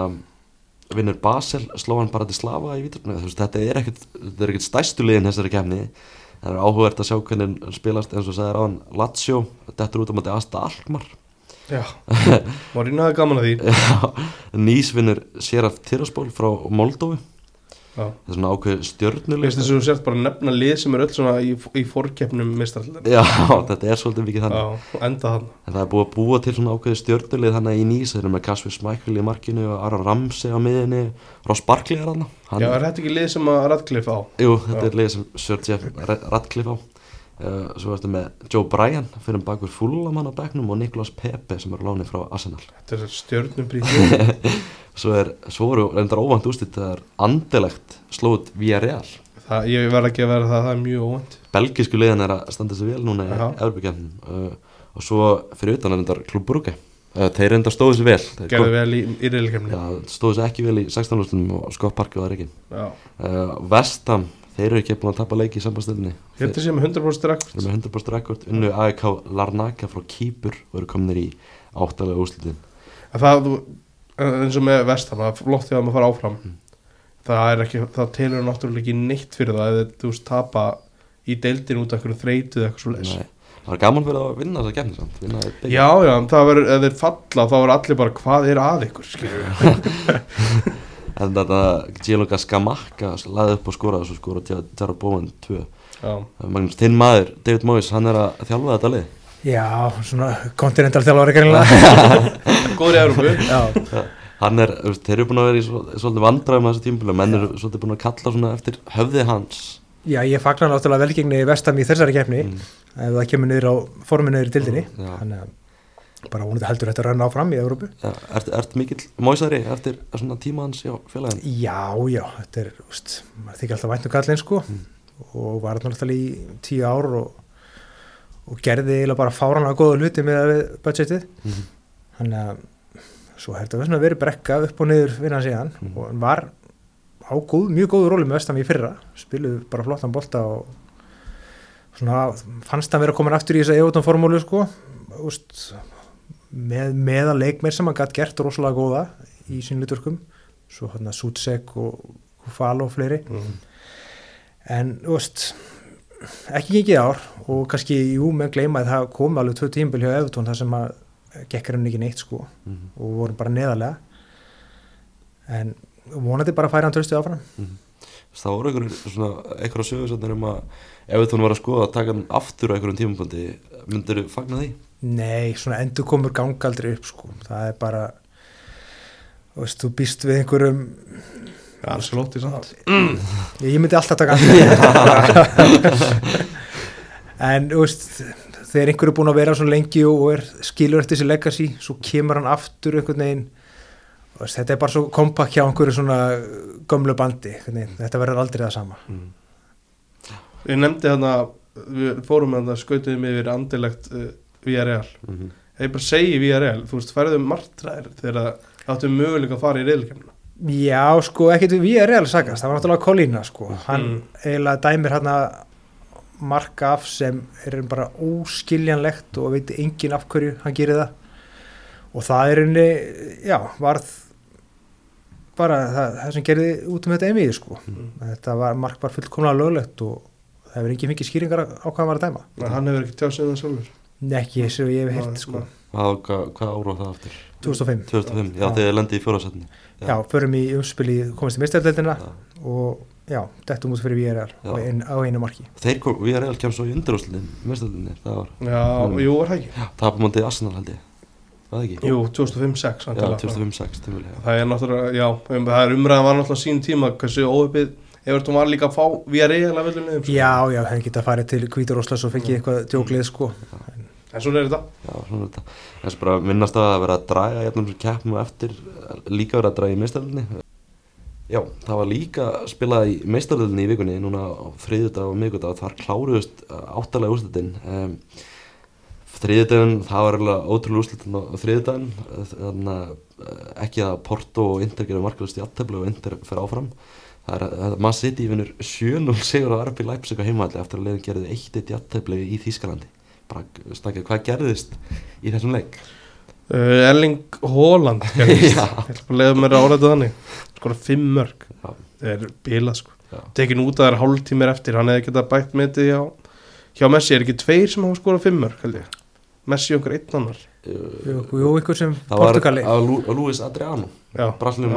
[SPEAKER 1] vinnur Basel sló hann bara til Slava í vítur þetta er ekkert, þetta er ekkert stæstu liðin þessari kefni það er áhugavert að sjá hvernig hann spilast eins og sagðir á hann Lazio, dettur út á móti Asta Alkmaar
[SPEAKER 2] Já, Marino hafði gaman að því?
[SPEAKER 1] Nýs vinnur Seraf Tiraspól frá Moldófi
[SPEAKER 2] Já.
[SPEAKER 1] það er svona ákveð stjörnuleg
[SPEAKER 2] Veist þess að þú sért bara að nefna lið sem er öll svona í, í fórkeppnum mistarallir
[SPEAKER 1] Já, þetta er svolítið mikið þannig.
[SPEAKER 2] Já, enda hann
[SPEAKER 1] En það er búið að búa til svona ákveði stjörnulið þannig í nýs, þeir eru með Kasper Smækkel í markinu og Aron Ramsey á miðinni Ross Barkley er hann,
[SPEAKER 2] Já, er þetta ekki lið sem að Radcliffe á?
[SPEAKER 1] Jú, þetta
[SPEAKER 2] Já.
[SPEAKER 1] er lið sem Jeff Radcliffe á Svo ertu með Joe Bryan fyrir bakur Fúlamann á bekknum og Niklas Pepe sem er á láni frá Arsenal.
[SPEAKER 2] Þetta er stjörnum bríð
[SPEAKER 1] Svo, er, svo voru reyndar óvænt ústitt það er andilegt slóð Villarreal.
[SPEAKER 2] Það, ég verð ekki að vera það, það er mjög óvænt.
[SPEAKER 1] Belgisku liðan er að standa sig vel núna í
[SPEAKER 2] Jaha.
[SPEAKER 1] Evropakefnum uh, og svo fyrir utan er reyndar Klub Brugge. Uh, Þeir reyndar stóðu sig vel.
[SPEAKER 2] Gerðu vel í,
[SPEAKER 1] Já, stóðu sig ekki vel í 16 lústunum og Scott Parker var ekki
[SPEAKER 2] Já,
[SPEAKER 1] uh, Vestam, þeir eru ekki búin að tapa leiki í sambastöldinni
[SPEAKER 2] ég held að sé með 100%
[SPEAKER 1] Þeir
[SPEAKER 2] rekord
[SPEAKER 1] eru með 100% rekord unnu AEK Larnaka frá Kýpur og eru kominir í áttalega úslitin
[SPEAKER 2] En það, eins og með vestan, það er flott því að maður fara áfram.
[SPEAKER 1] Mm.
[SPEAKER 2] Það er ekki, það telur náttúrulega ekki neitt fyrir það ef þú tapa í deildin út af einhverju þreytu eða eitthvað svo leys
[SPEAKER 1] Nei, Það var gaman fyrir að vinna þessa kemni samt vinna einn leik.
[SPEAKER 2] Já, já, það verður, ef þeir falla þá verður allir bara hvað er að ykkur,
[SPEAKER 1] En þetta Gianluca Skamaka laði upp og skoraði og svo skoraði Jarro Bóman 2
[SPEAKER 2] Já,
[SPEAKER 1] Magnús, þinn maður, David Moyes, hann er að þjálfa þetta lið?
[SPEAKER 3] Já, svona kontinental þjálfari kannilega
[SPEAKER 2] góður í Európu
[SPEAKER 3] Já,
[SPEAKER 1] Hann er, þeir eru búin að vera í svol- svolítið vandræðum að þessu tímabili menn eru svolítið búin að kalla svona eftir höfði hans.
[SPEAKER 3] Já ég fagnar náttúrulega velgengni vestam í þessari keppni
[SPEAKER 1] Mm.
[SPEAKER 3] ef það kemur niður á forminu niður í dildinni bara vonandi heldur þetta að renna áfram í Európu
[SPEAKER 1] ja, Ert, ert mikill Moisari eftir svona tíma hans hjá félagin
[SPEAKER 3] Já, já, þetta er, úst, maður þykir alltaf vænt um kallinn sko. Og var náttúrulega í tíu ár og, og gerði eiginlega bara fáranlega góða hluti með budgetið.
[SPEAKER 1] Mhm.
[SPEAKER 3] þannig að svo hefði þetta verið brekka upp og niður vinnan síðan.
[SPEAKER 1] Mhm.
[SPEAKER 3] og hann var á góð, mjög góðu róli með vestam í fyrra. Spiluðu bara flottan bolta og svona fannst hann vera komin aftur í þessa evotum formúlu sko. Úst, með, meða leikmeir sem hann gætt gert rosalega góða í sín liturkum svo hann að Sutsek og Kufalo og fleiri
[SPEAKER 2] Mm.
[SPEAKER 3] en þú veist ekki gengið ár og kannski jú menn gleyma að það kom alveg tvö tímbil hjá Evertón þar sem að gekkar hann ekki neitt sko
[SPEAKER 1] Mhm.
[SPEAKER 3] og voru bara neðarlega en vonandi bara færa hann tröstið áfram
[SPEAKER 1] Það voru einhverjum svona einhverja sögursöndar um að ef þú var að skoða að taka hann aftur á einhverjum tímapunkti myndir þú fagna því?
[SPEAKER 3] Nei, svona endur komur gangaldri upp sko, það er bara þú veist, þú býst við einhverjum
[SPEAKER 2] Ancelotti samt.
[SPEAKER 3] Ég, ég myndi alltaf taka hann en þú veist þegar einhver er búin að vera svona lengi og er skilur eftir þessi legacy svo kemur hann aftur einhvern veginn. Veist, þetta er bara svo kompakt hjá einhverju svona gömlu bandi þetta verður aldrei það sama.
[SPEAKER 2] Ég nefndi þarna, við fórum þarna skautuðum yfir andilegt uh, VRL
[SPEAKER 1] Mm -hmm.
[SPEAKER 2] Ég bara segi VRL, þú veist, færðu martræðir þegar áttu möguleika að fara í reylkefnina
[SPEAKER 3] já sko ekkert erum sagast það var náttúrulega Kolína sko. Hann
[SPEAKER 2] Mm.
[SPEAKER 3] eiginlega dæmir hann að marka af sem er bara óskiljanlegt og veit engin af hverju hann gerir það. Og það er henni já, varð bara það, það sem gerði út um þetta einvið sko. Þetta var mark var fullkomlega löglegt og það hefur engin mikið skýringar á hvað hann var að dæma.
[SPEAKER 2] Mm. Hann hefur ekki tjáð sig um það sjálfur
[SPEAKER 3] ekki eins og ég hef hirt sko.
[SPEAKER 1] Hvað, hvað, ára var það aftur?
[SPEAKER 3] 2005
[SPEAKER 1] 2005, já,
[SPEAKER 3] Já.
[SPEAKER 1] þegar þið lendið í fjórasetni
[SPEAKER 3] já, förum í umspili komist í mistæðdeldina
[SPEAKER 1] Já.
[SPEAKER 3] og já, dettum út fyrir
[SPEAKER 1] Já.
[SPEAKER 3] á, ein, á einu marki
[SPEAKER 1] Þeir kom, erum kemst svo í undirúslinni mestöldinni, það var
[SPEAKER 2] Já,
[SPEAKER 1] Mm.
[SPEAKER 2] jú, var það ekki
[SPEAKER 1] tapumóndið Arsenal held ég Var það ekki?
[SPEAKER 2] Jú, 2005-06
[SPEAKER 1] Já, 2005-6 tímulega
[SPEAKER 2] Það er náttúrulega, já, um, það er umræðan var náttúrulega sín tíma hversu óöpið Evertón var líka að fá VRL að völdum niður
[SPEAKER 3] já, já, hefði getað farið til Kvíturoslas og fengið eitthvað djóklið sko
[SPEAKER 2] En svona er þetta.
[SPEAKER 1] Já, svona er þetta. Þess bara minnast að vera að draga jafnum sem keppnum og eftir líka vera að draga í meistaröldinni Já, það var líka spilað í meistaröldinni í vikunni núna á þriðjudag og miðgudag þar kláruðust áttalega úrslitin. Um, þriðjudaginn, það var eiginlega ótrúlega úrslitin á þriðjudaginn. Þannig að eh, ekki að Porto og Inter gerir markalust í aðteflu og Inter fer áfram. Það er að Man City vinnur 7-0 sigur á RB Leipzig á heimaðalli eftir að leiðin gerði 1-1 í aðteflu í Þýskalandi bara snakkið hvað gerðist í þessum leik?
[SPEAKER 2] Uh, Erling Haaland leiða mér að þetta þannig. Skora fimm mörg
[SPEAKER 1] Já.
[SPEAKER 2] Það er bilað sko. Tekin út að það er hálftímir eftir hann hefði getað bætt metið hjá, hjá Messi. Er ekki tveir sem hafa skorað fimmur held ég? Messi og einhver einn annar.
[SPEAKER 3] Jú, jú, ykkur sem
[SPEAKER 1] það var
[SPEAKER 3] Portugali.
[SPEAKER 1] að Lu- að Luis Adriano
[SPEAKER 2] Já.
[SPEAKER 1] Brasilíum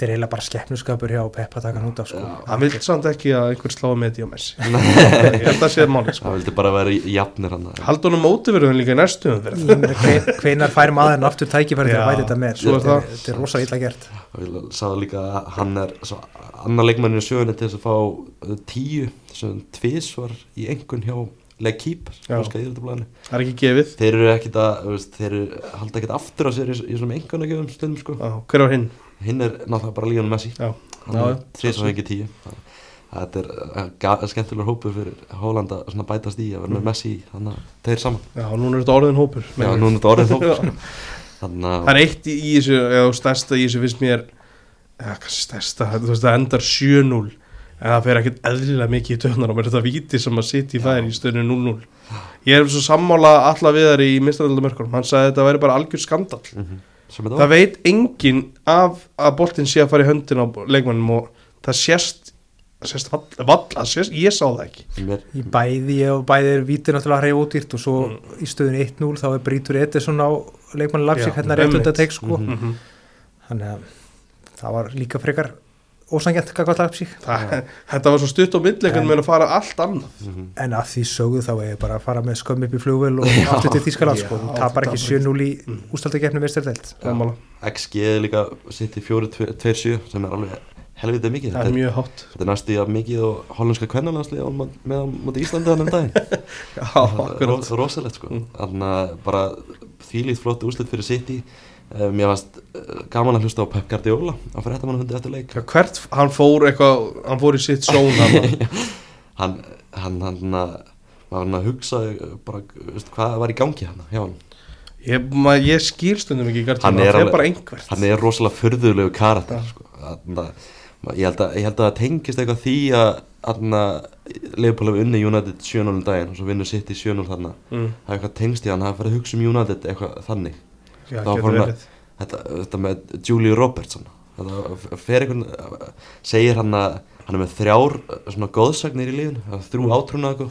[SPEAKER 1] Það
[SPEAKER 3] Þetta er eiginlega bara skeppnuskapur hjá Pep að taka hann út af sko.
[SPEAKER 2] Hann vil samt ekki að einhver slá að metið hjá Messi. Ég held að sé máli sko.
[SPEAKER 1] það vildi bara vera jafnir hann
[SPEAKER 2] Haldunum mótiverðun líka í næstu umferð.
[SPEAKER 3] Hve- Hvenær fær maðurinn aftur tækifæri að bæta þetta með?
[SPEAKER 2] svo er
[SPEAKER 3] Þetta
[SPEAKER 2] það.
[SPEAKER 3] þetta er rosa illa gert.
[SPEAKER 1] Ég sagði líka að hann er svo, annar leikmanninu sjöunni til þess að fá uh, tíu þessum tvís var í engun hjá Lekíp það
[SPEAKER 2] það er ekki gefið.
[SPEAKER 1] Þeir eru ekkit að þú veist, þeir eru, halda ekkit aftur á sér í, í svona engun að gefum stundum sko.
[SPEAKER 2] Já, hver var hinn?
[SPEAKER 1] Hinn er náttúrulega bara Líón Messi. Er tvís og hengi tíu. Þetta er skemmtilegur hópu fyrir Hóland að svona bætast í að vera með Messi þannig að þeir saman.
[SPEAKER 2] Já, núna er þetta orðin hópur
[SPEAKER 1] já, núna er þetta orðið hópu sko. þannig
[SPEAKER 2] Það er eitt í, þessu, eða stærsta í þessu finnst mér eða kannski stærsta, þú veist það endar 7-0 en það fer ekkert eðlilega mikið í töðnar og mér er þetta víti sem að sitt í færi í stöðinu 0-0 Ég er svo sammála alla viðar í mistralaldamörkunum, hann sagði að þetta væri bara algjör skandal
[SPEAKER 1] Mhm. sem
[SPEAKER 2] Það
[SPEAKER 1] var.
[SPEAKER 2] veit enginn af að boltinn sé að fara í höndin á leikmannum og það sést, sést vall, vall að sést, ég sá það ekki.
[SPEAKER 1] Mér,
[SPEAKER 3] Í bæði og bæði er vítir náttúrulega hreif ódýrt og svo
[SPEAKER 2] Mm.
[SPEAKER 3] í stöðun 1-0 þá er Brítur Edison á leikmann Lapsik
[SPEAKER 2] Já,
[SPEAKER 3] hérna rétt undan teik sko.
[SPEAKER 2] Mm
[SPEAKER 3] þannig að það var líka frekar ósangjant kakvað
[SPEAKER 2] það, Þetta var svo stutt milleikunum
[SPEAKER 3] En-
[SPEAKER 2] með að fara allt annað.
[SPEAKER 1] Mhm.
[SPEAKER 3] en að því sögðu þá er bara að fara með skömm upp í flugvel og aftur til Þískaland sko. Hún tapar ekki
[SPEAKER 2] þetta var-
[SPEAKER 3] 7-0 í ústaldagefnum veistardelt
[SPEAKER 2] Sammála.
[SPEAKER 1] XG er líka sitt í 4-2-7 sem er alveg helvitið mikið.
[SPEAKER 2] Það er mjög hátt.
[SPEAKER 1] þetta er næstu í að mikið og hollandska kvennalansli með á móti Íslandi þannig um daginn.
[SPEAKER 2] Já,
[SPEAKER 1] Það er rosalegt sko.
[SPEAKER 2] Mm.
[SPEAKER 1] þannig að bara þvílít flott úslit fyrir City mér varst uh, gaman að hlusta á Pep Guardiola á fréttamannafundi eftir leik.
[SPEAKER 2] Já, hvert, hann fór eitthvað, hann fór í sitt són hann
[SPEAKER 1] hann, hann, að maður hann að hugsa bara, veist, hvað var í gangi hann hjá hann
[SPEAKER 2] Ég, ma, ég skýr stundum ekki gert
[SPEAKER 1] Hann
[SPEAKER 2] hann,
[SPEAKER 1] er
[SPEAKER 2] bara einhvert.
[SPEAKER 1] hann er rosalega förðulegu karakter sko. Þannig að- ég, held að, ég held að það tengist eitthvað því að Leopold hefur unni United 7-0 um daginn og svo vinnur City 7-0 þarna.
[SPEAKER 2] Mm.
[SPEAKER 1] það er eitthvað tengst í hann, það er farið að hugsa um United eitthvað þannig
[SPEAKER 2] Já,
[SPEAKER 1] hann
[SPEAKER 2] verið.
[SPEAKER 1] Þetta, þetta með Julie Robertson þetta fer einhvern segir hann að hann er með þrjár uh, svona góðsagnir í lífinu það þrjú
[SPEAKER 2] Mm.
[SPEAKER 1] átrúnaðu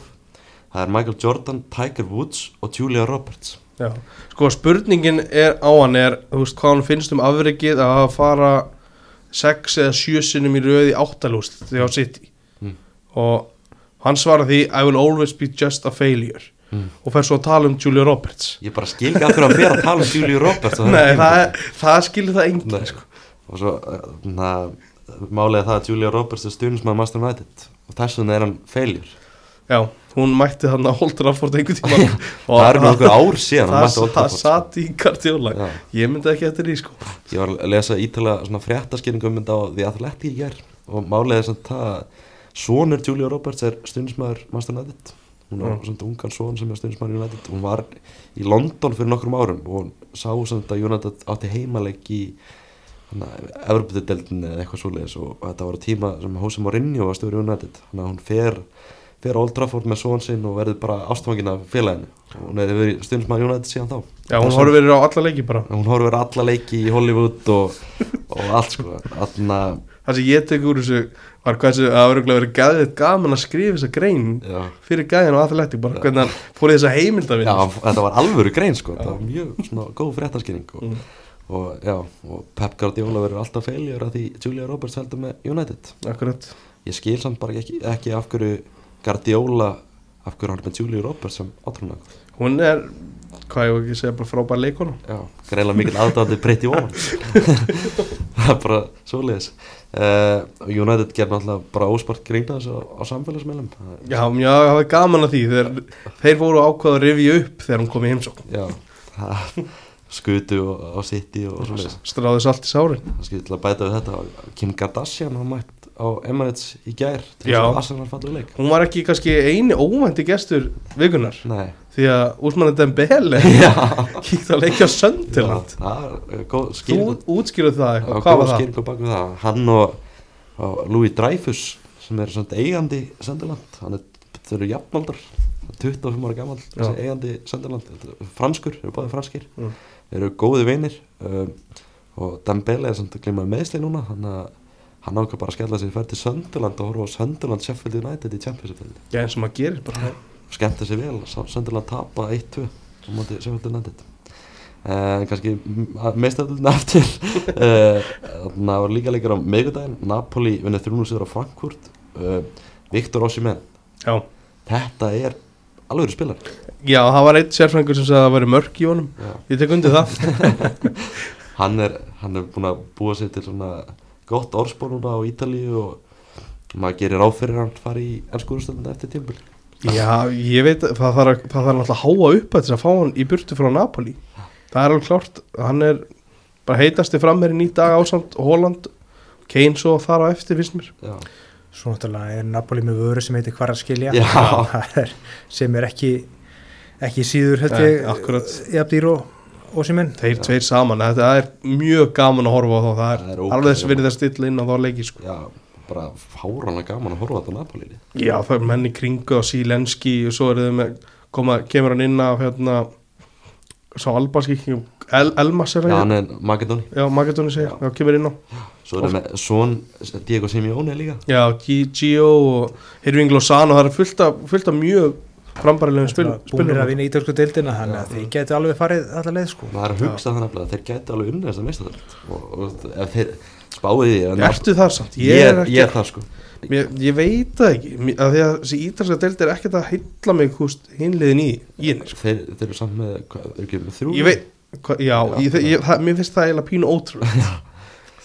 [SPEAKER 1] það er Michael Jordan, Tiger Woods og Julia Roberts.
[SPEAKER 2] Já, sko spurningin er á hann er, þú veist, hvað hann finnst um afreikið að fara sex eða sjö sinnum í röði áttalúst þegar á City.
[SPEAKER 1] Mm.
[SPEAKER 2] og hann svarar því I will always be just a failure
[SPEAKER 1] Mm.
[SPEAKER 2] og fer svo að tala um Julia Roberts.
[SPEAKER 1] Ég bara skil ekki af hverju hann fer að tala um Julia Roberts
[SPEAKER 2] Nei, það, það skilur það enginn
[SPEAKER 1] Nei,
[SPEAKER 2] sko.
[SPEAKER 1] og svo na, málega það að Julia Roberts er stundismæður Master United. Og þess vegna er hann failure.
[SPEAKER 2] Já, hún mætti þannig að Holt Rafford einhvern tíma.
[SPEAKER 1] Það er nokkur ár síðan hann
[SPEAKER 2] það, það
[SPEAKER 1] Trafford, sko.
[SPEAKER 2] satt í kardióla
[SPEAKER 1] Já.
[SPEAKER 2] Ég myndi ekki eftir því sko.
[SPEAKER 1] Ég var að lesa ítala svona fréttaskýringum um á The Athletic í gær. Og málega þess að það sonur Julia Roberts er stundismæður Master United hún
[SPEAKER 2] Mm.
[SPEAKER 1] svona ungan son sem er stundismæður United hún var í London fyrir nokkrum árum og hún sá sem þetta United átti heimaleik í Evropadeldin eða eitthvað svoleiðis og þetta var tíma sem Jose Mourinho var stjóri United að hún fer á Old Trafford með son sinn og verður bara ástfangin af félaginu. Og hún hefur verið stundismæður United síðan þá.
[SPEAKER 2] Já, hún horfir á alla leiki bara.
[SPEAKER 1] Hún horfir alla leiki í Hollywood og, og allt sko. Þarna,
[SPEAKER 2] Það sem ég tek úr þessu var hvað þessu að öruglega verið gæðið gaman að skrifa þessa grein
[SPEAKER 1] já,
[SPEAKER 2] fyrir gæðin á athletic bara hvernig hann fór þessa heimildavinn
[SPEAKER 1] já, þetta var alvöru grein sko. Þetta var mjög svona góð fréttaskýring og,
[SPEAKER 2] Mm.
[SPEAKER 1] og já, og Pep Guardiola verður alltaf feiljur að því Julia Roberts heldur með United.
[SPEAKER 2] Akkurat.
[SPEAKER 1] Ég skil samt bara ekki, ekki af hverju Guardiola af hverju hann er með Julia Roberts sem átrúnag
[SPEAKER 2] Hún er, hvað ég ekki segja, bara frábær leikona
[SPEAKER 1] já, greiðlega mikil aðdáðandi breytti ofan það er bara svoleiðis. Uh, United ger náttúrulega bara óspart grína þessu á, á samfélagsmeilum
[SPEAKER 2] Já, já, það var gaman að því þeir, þeir fóru ákvað að rifja upp þegar hún kom í heimsókn.
[SPEAKER 1] Já, það skutu og, á City og svoleiðis.
[SPEAKER 2] Stráðis allt í sárin.
[SPEAKER 1] Það skil til að bæta við þetta Kim Kardashian hann mætt á Emirates í gær til þess að Arsenal fallu leik.
[SPEAKER 2] Hún var ekki kannski eini óvænti gestur vikunar
[SPEAKER 1] nei,
[SPEAKER 2] því að Úsmann Dembele kíkt að leikja
[SPEAKER 1] er uh, góð
[SPEAKER 2] Þú útskýrðu það eitthvað, hvað var það?
[SPEAKER 1] það. Hann og, og Louis Dreyfus sem er eigandi Sönderland hann er, þau eru jafnaldar 25 ára gammal eigandi Sönderland franskur, eru báðið franskir
[SPEAKER 2] Mm.
[SPEAKER 1] eru góði vinir um, og Dembele er samt að glima meðsli núna hann að hann ákvað bara að skella sig fær til Sönderland og horfa á Sönderland Sheffield United í Championship
[SPEAKER 2] Já, eins og maður gerir bara.
[SPEAKER 1] Skemmta sig vel, Sönderland tapa 1-2 á móti Sheffield United. En kannski Eh, þannig að það var líka leikar á meðgudaginn Napoli vinnur 3-0 sigur á Frankfurt. Uh, Viktor Osimhen. Þetta er alveg spilar
[SPEAKER 2] já það var einn sérfrængur sem sagði að það væri mörk í honum.
[SPEAKER 1] Já.
[SPEAKER 2] Ég tek undir það.
[SPEAKER 1] Hann er, hann er búin að búa sér til svona gott orðspor núna á Ítalíu og maður gerir áfyrir hann fari í ennskúrustöldina eftir tímpil
[SPEAKER 2] Já, ég veit að það þarf, náttúrulega að háa upp að þess að fá hann í burtu frá Napoli. Það er alveg klárt, hann er bara heitasti frammeirinn í dag ásamt Holland, Kane svo þar á eftir finnst mér.
[SPEAKER 1] Já,
[SPEAKER 3] Svo náttúrulega er Napoli með vöru sem heitir hvar að skilja
[SPEAKER 1] Já.
[SPEAKER 3] Það er, sem er ekki ekki síður held ég
[SPEAKER 2] akkurat.
[SPEAKER 3] Jafndýr og, minn
[SPEAKER 2] Þeir tveir saman, þetta er mjög gaman að horfa á þá Það er,
[SPEAKER 1] Það er
[SPEAKER 2] alveg þess að stilla inn á þá leiki sko.
[SPEAKER 1] já, bara fárana gaman að horfa á þetta Napoli.
[SPEAKER 2] Já, það er menn í kringu og Sílenski og svo er þau með, koma, kemur hann inn af hérna Sá albanski, El, Elmas er
[SPEAKER 1] já,
[SPEAKER 2] það
[SPEAKER 1] hann er Makedoni
[SPEAKER 2] Já, Magadóni segja, já, kemur inn á.
[SPEAKER 1] Svo er það með Son Diego Simeone líka.
[SPEAKER 2] Já, Gio og Hirving Lozano, það er fullt af, fullt af mjög frambærilegum spil,
[SPEAKER 3] búinir að vinna ítalsku deildina þannig að þeir geti alveg farið allar leið sko.
[SPEAKER 1] Maður er að hugsa þannig að þeir gæti alveg unnið þess að meista þetta og, og ef þeir spáði því en
[SPEAKER 2] Ertu það samt?
[SPEAKER 1] ég,
[SPEAKER 2] Ég
[SPEAKER 1] er,
[SPEAKER 2] ekki
[SPEAKER 1] ég er það sko.
[SPEAKER 2] Ég, ég veit það ekki, Mér- af því að þessi ítalska deild er ekkert að heilla mig húst hinliðin í, í henni sko.
[SPEAKER 1] þeir, þeir eru samt með, hvað, er ekki með þrjú
[SPEAKER 2] Ég veit, hva, já, ég, ég, það, mér finnst það eiginlega pínu ótrúlega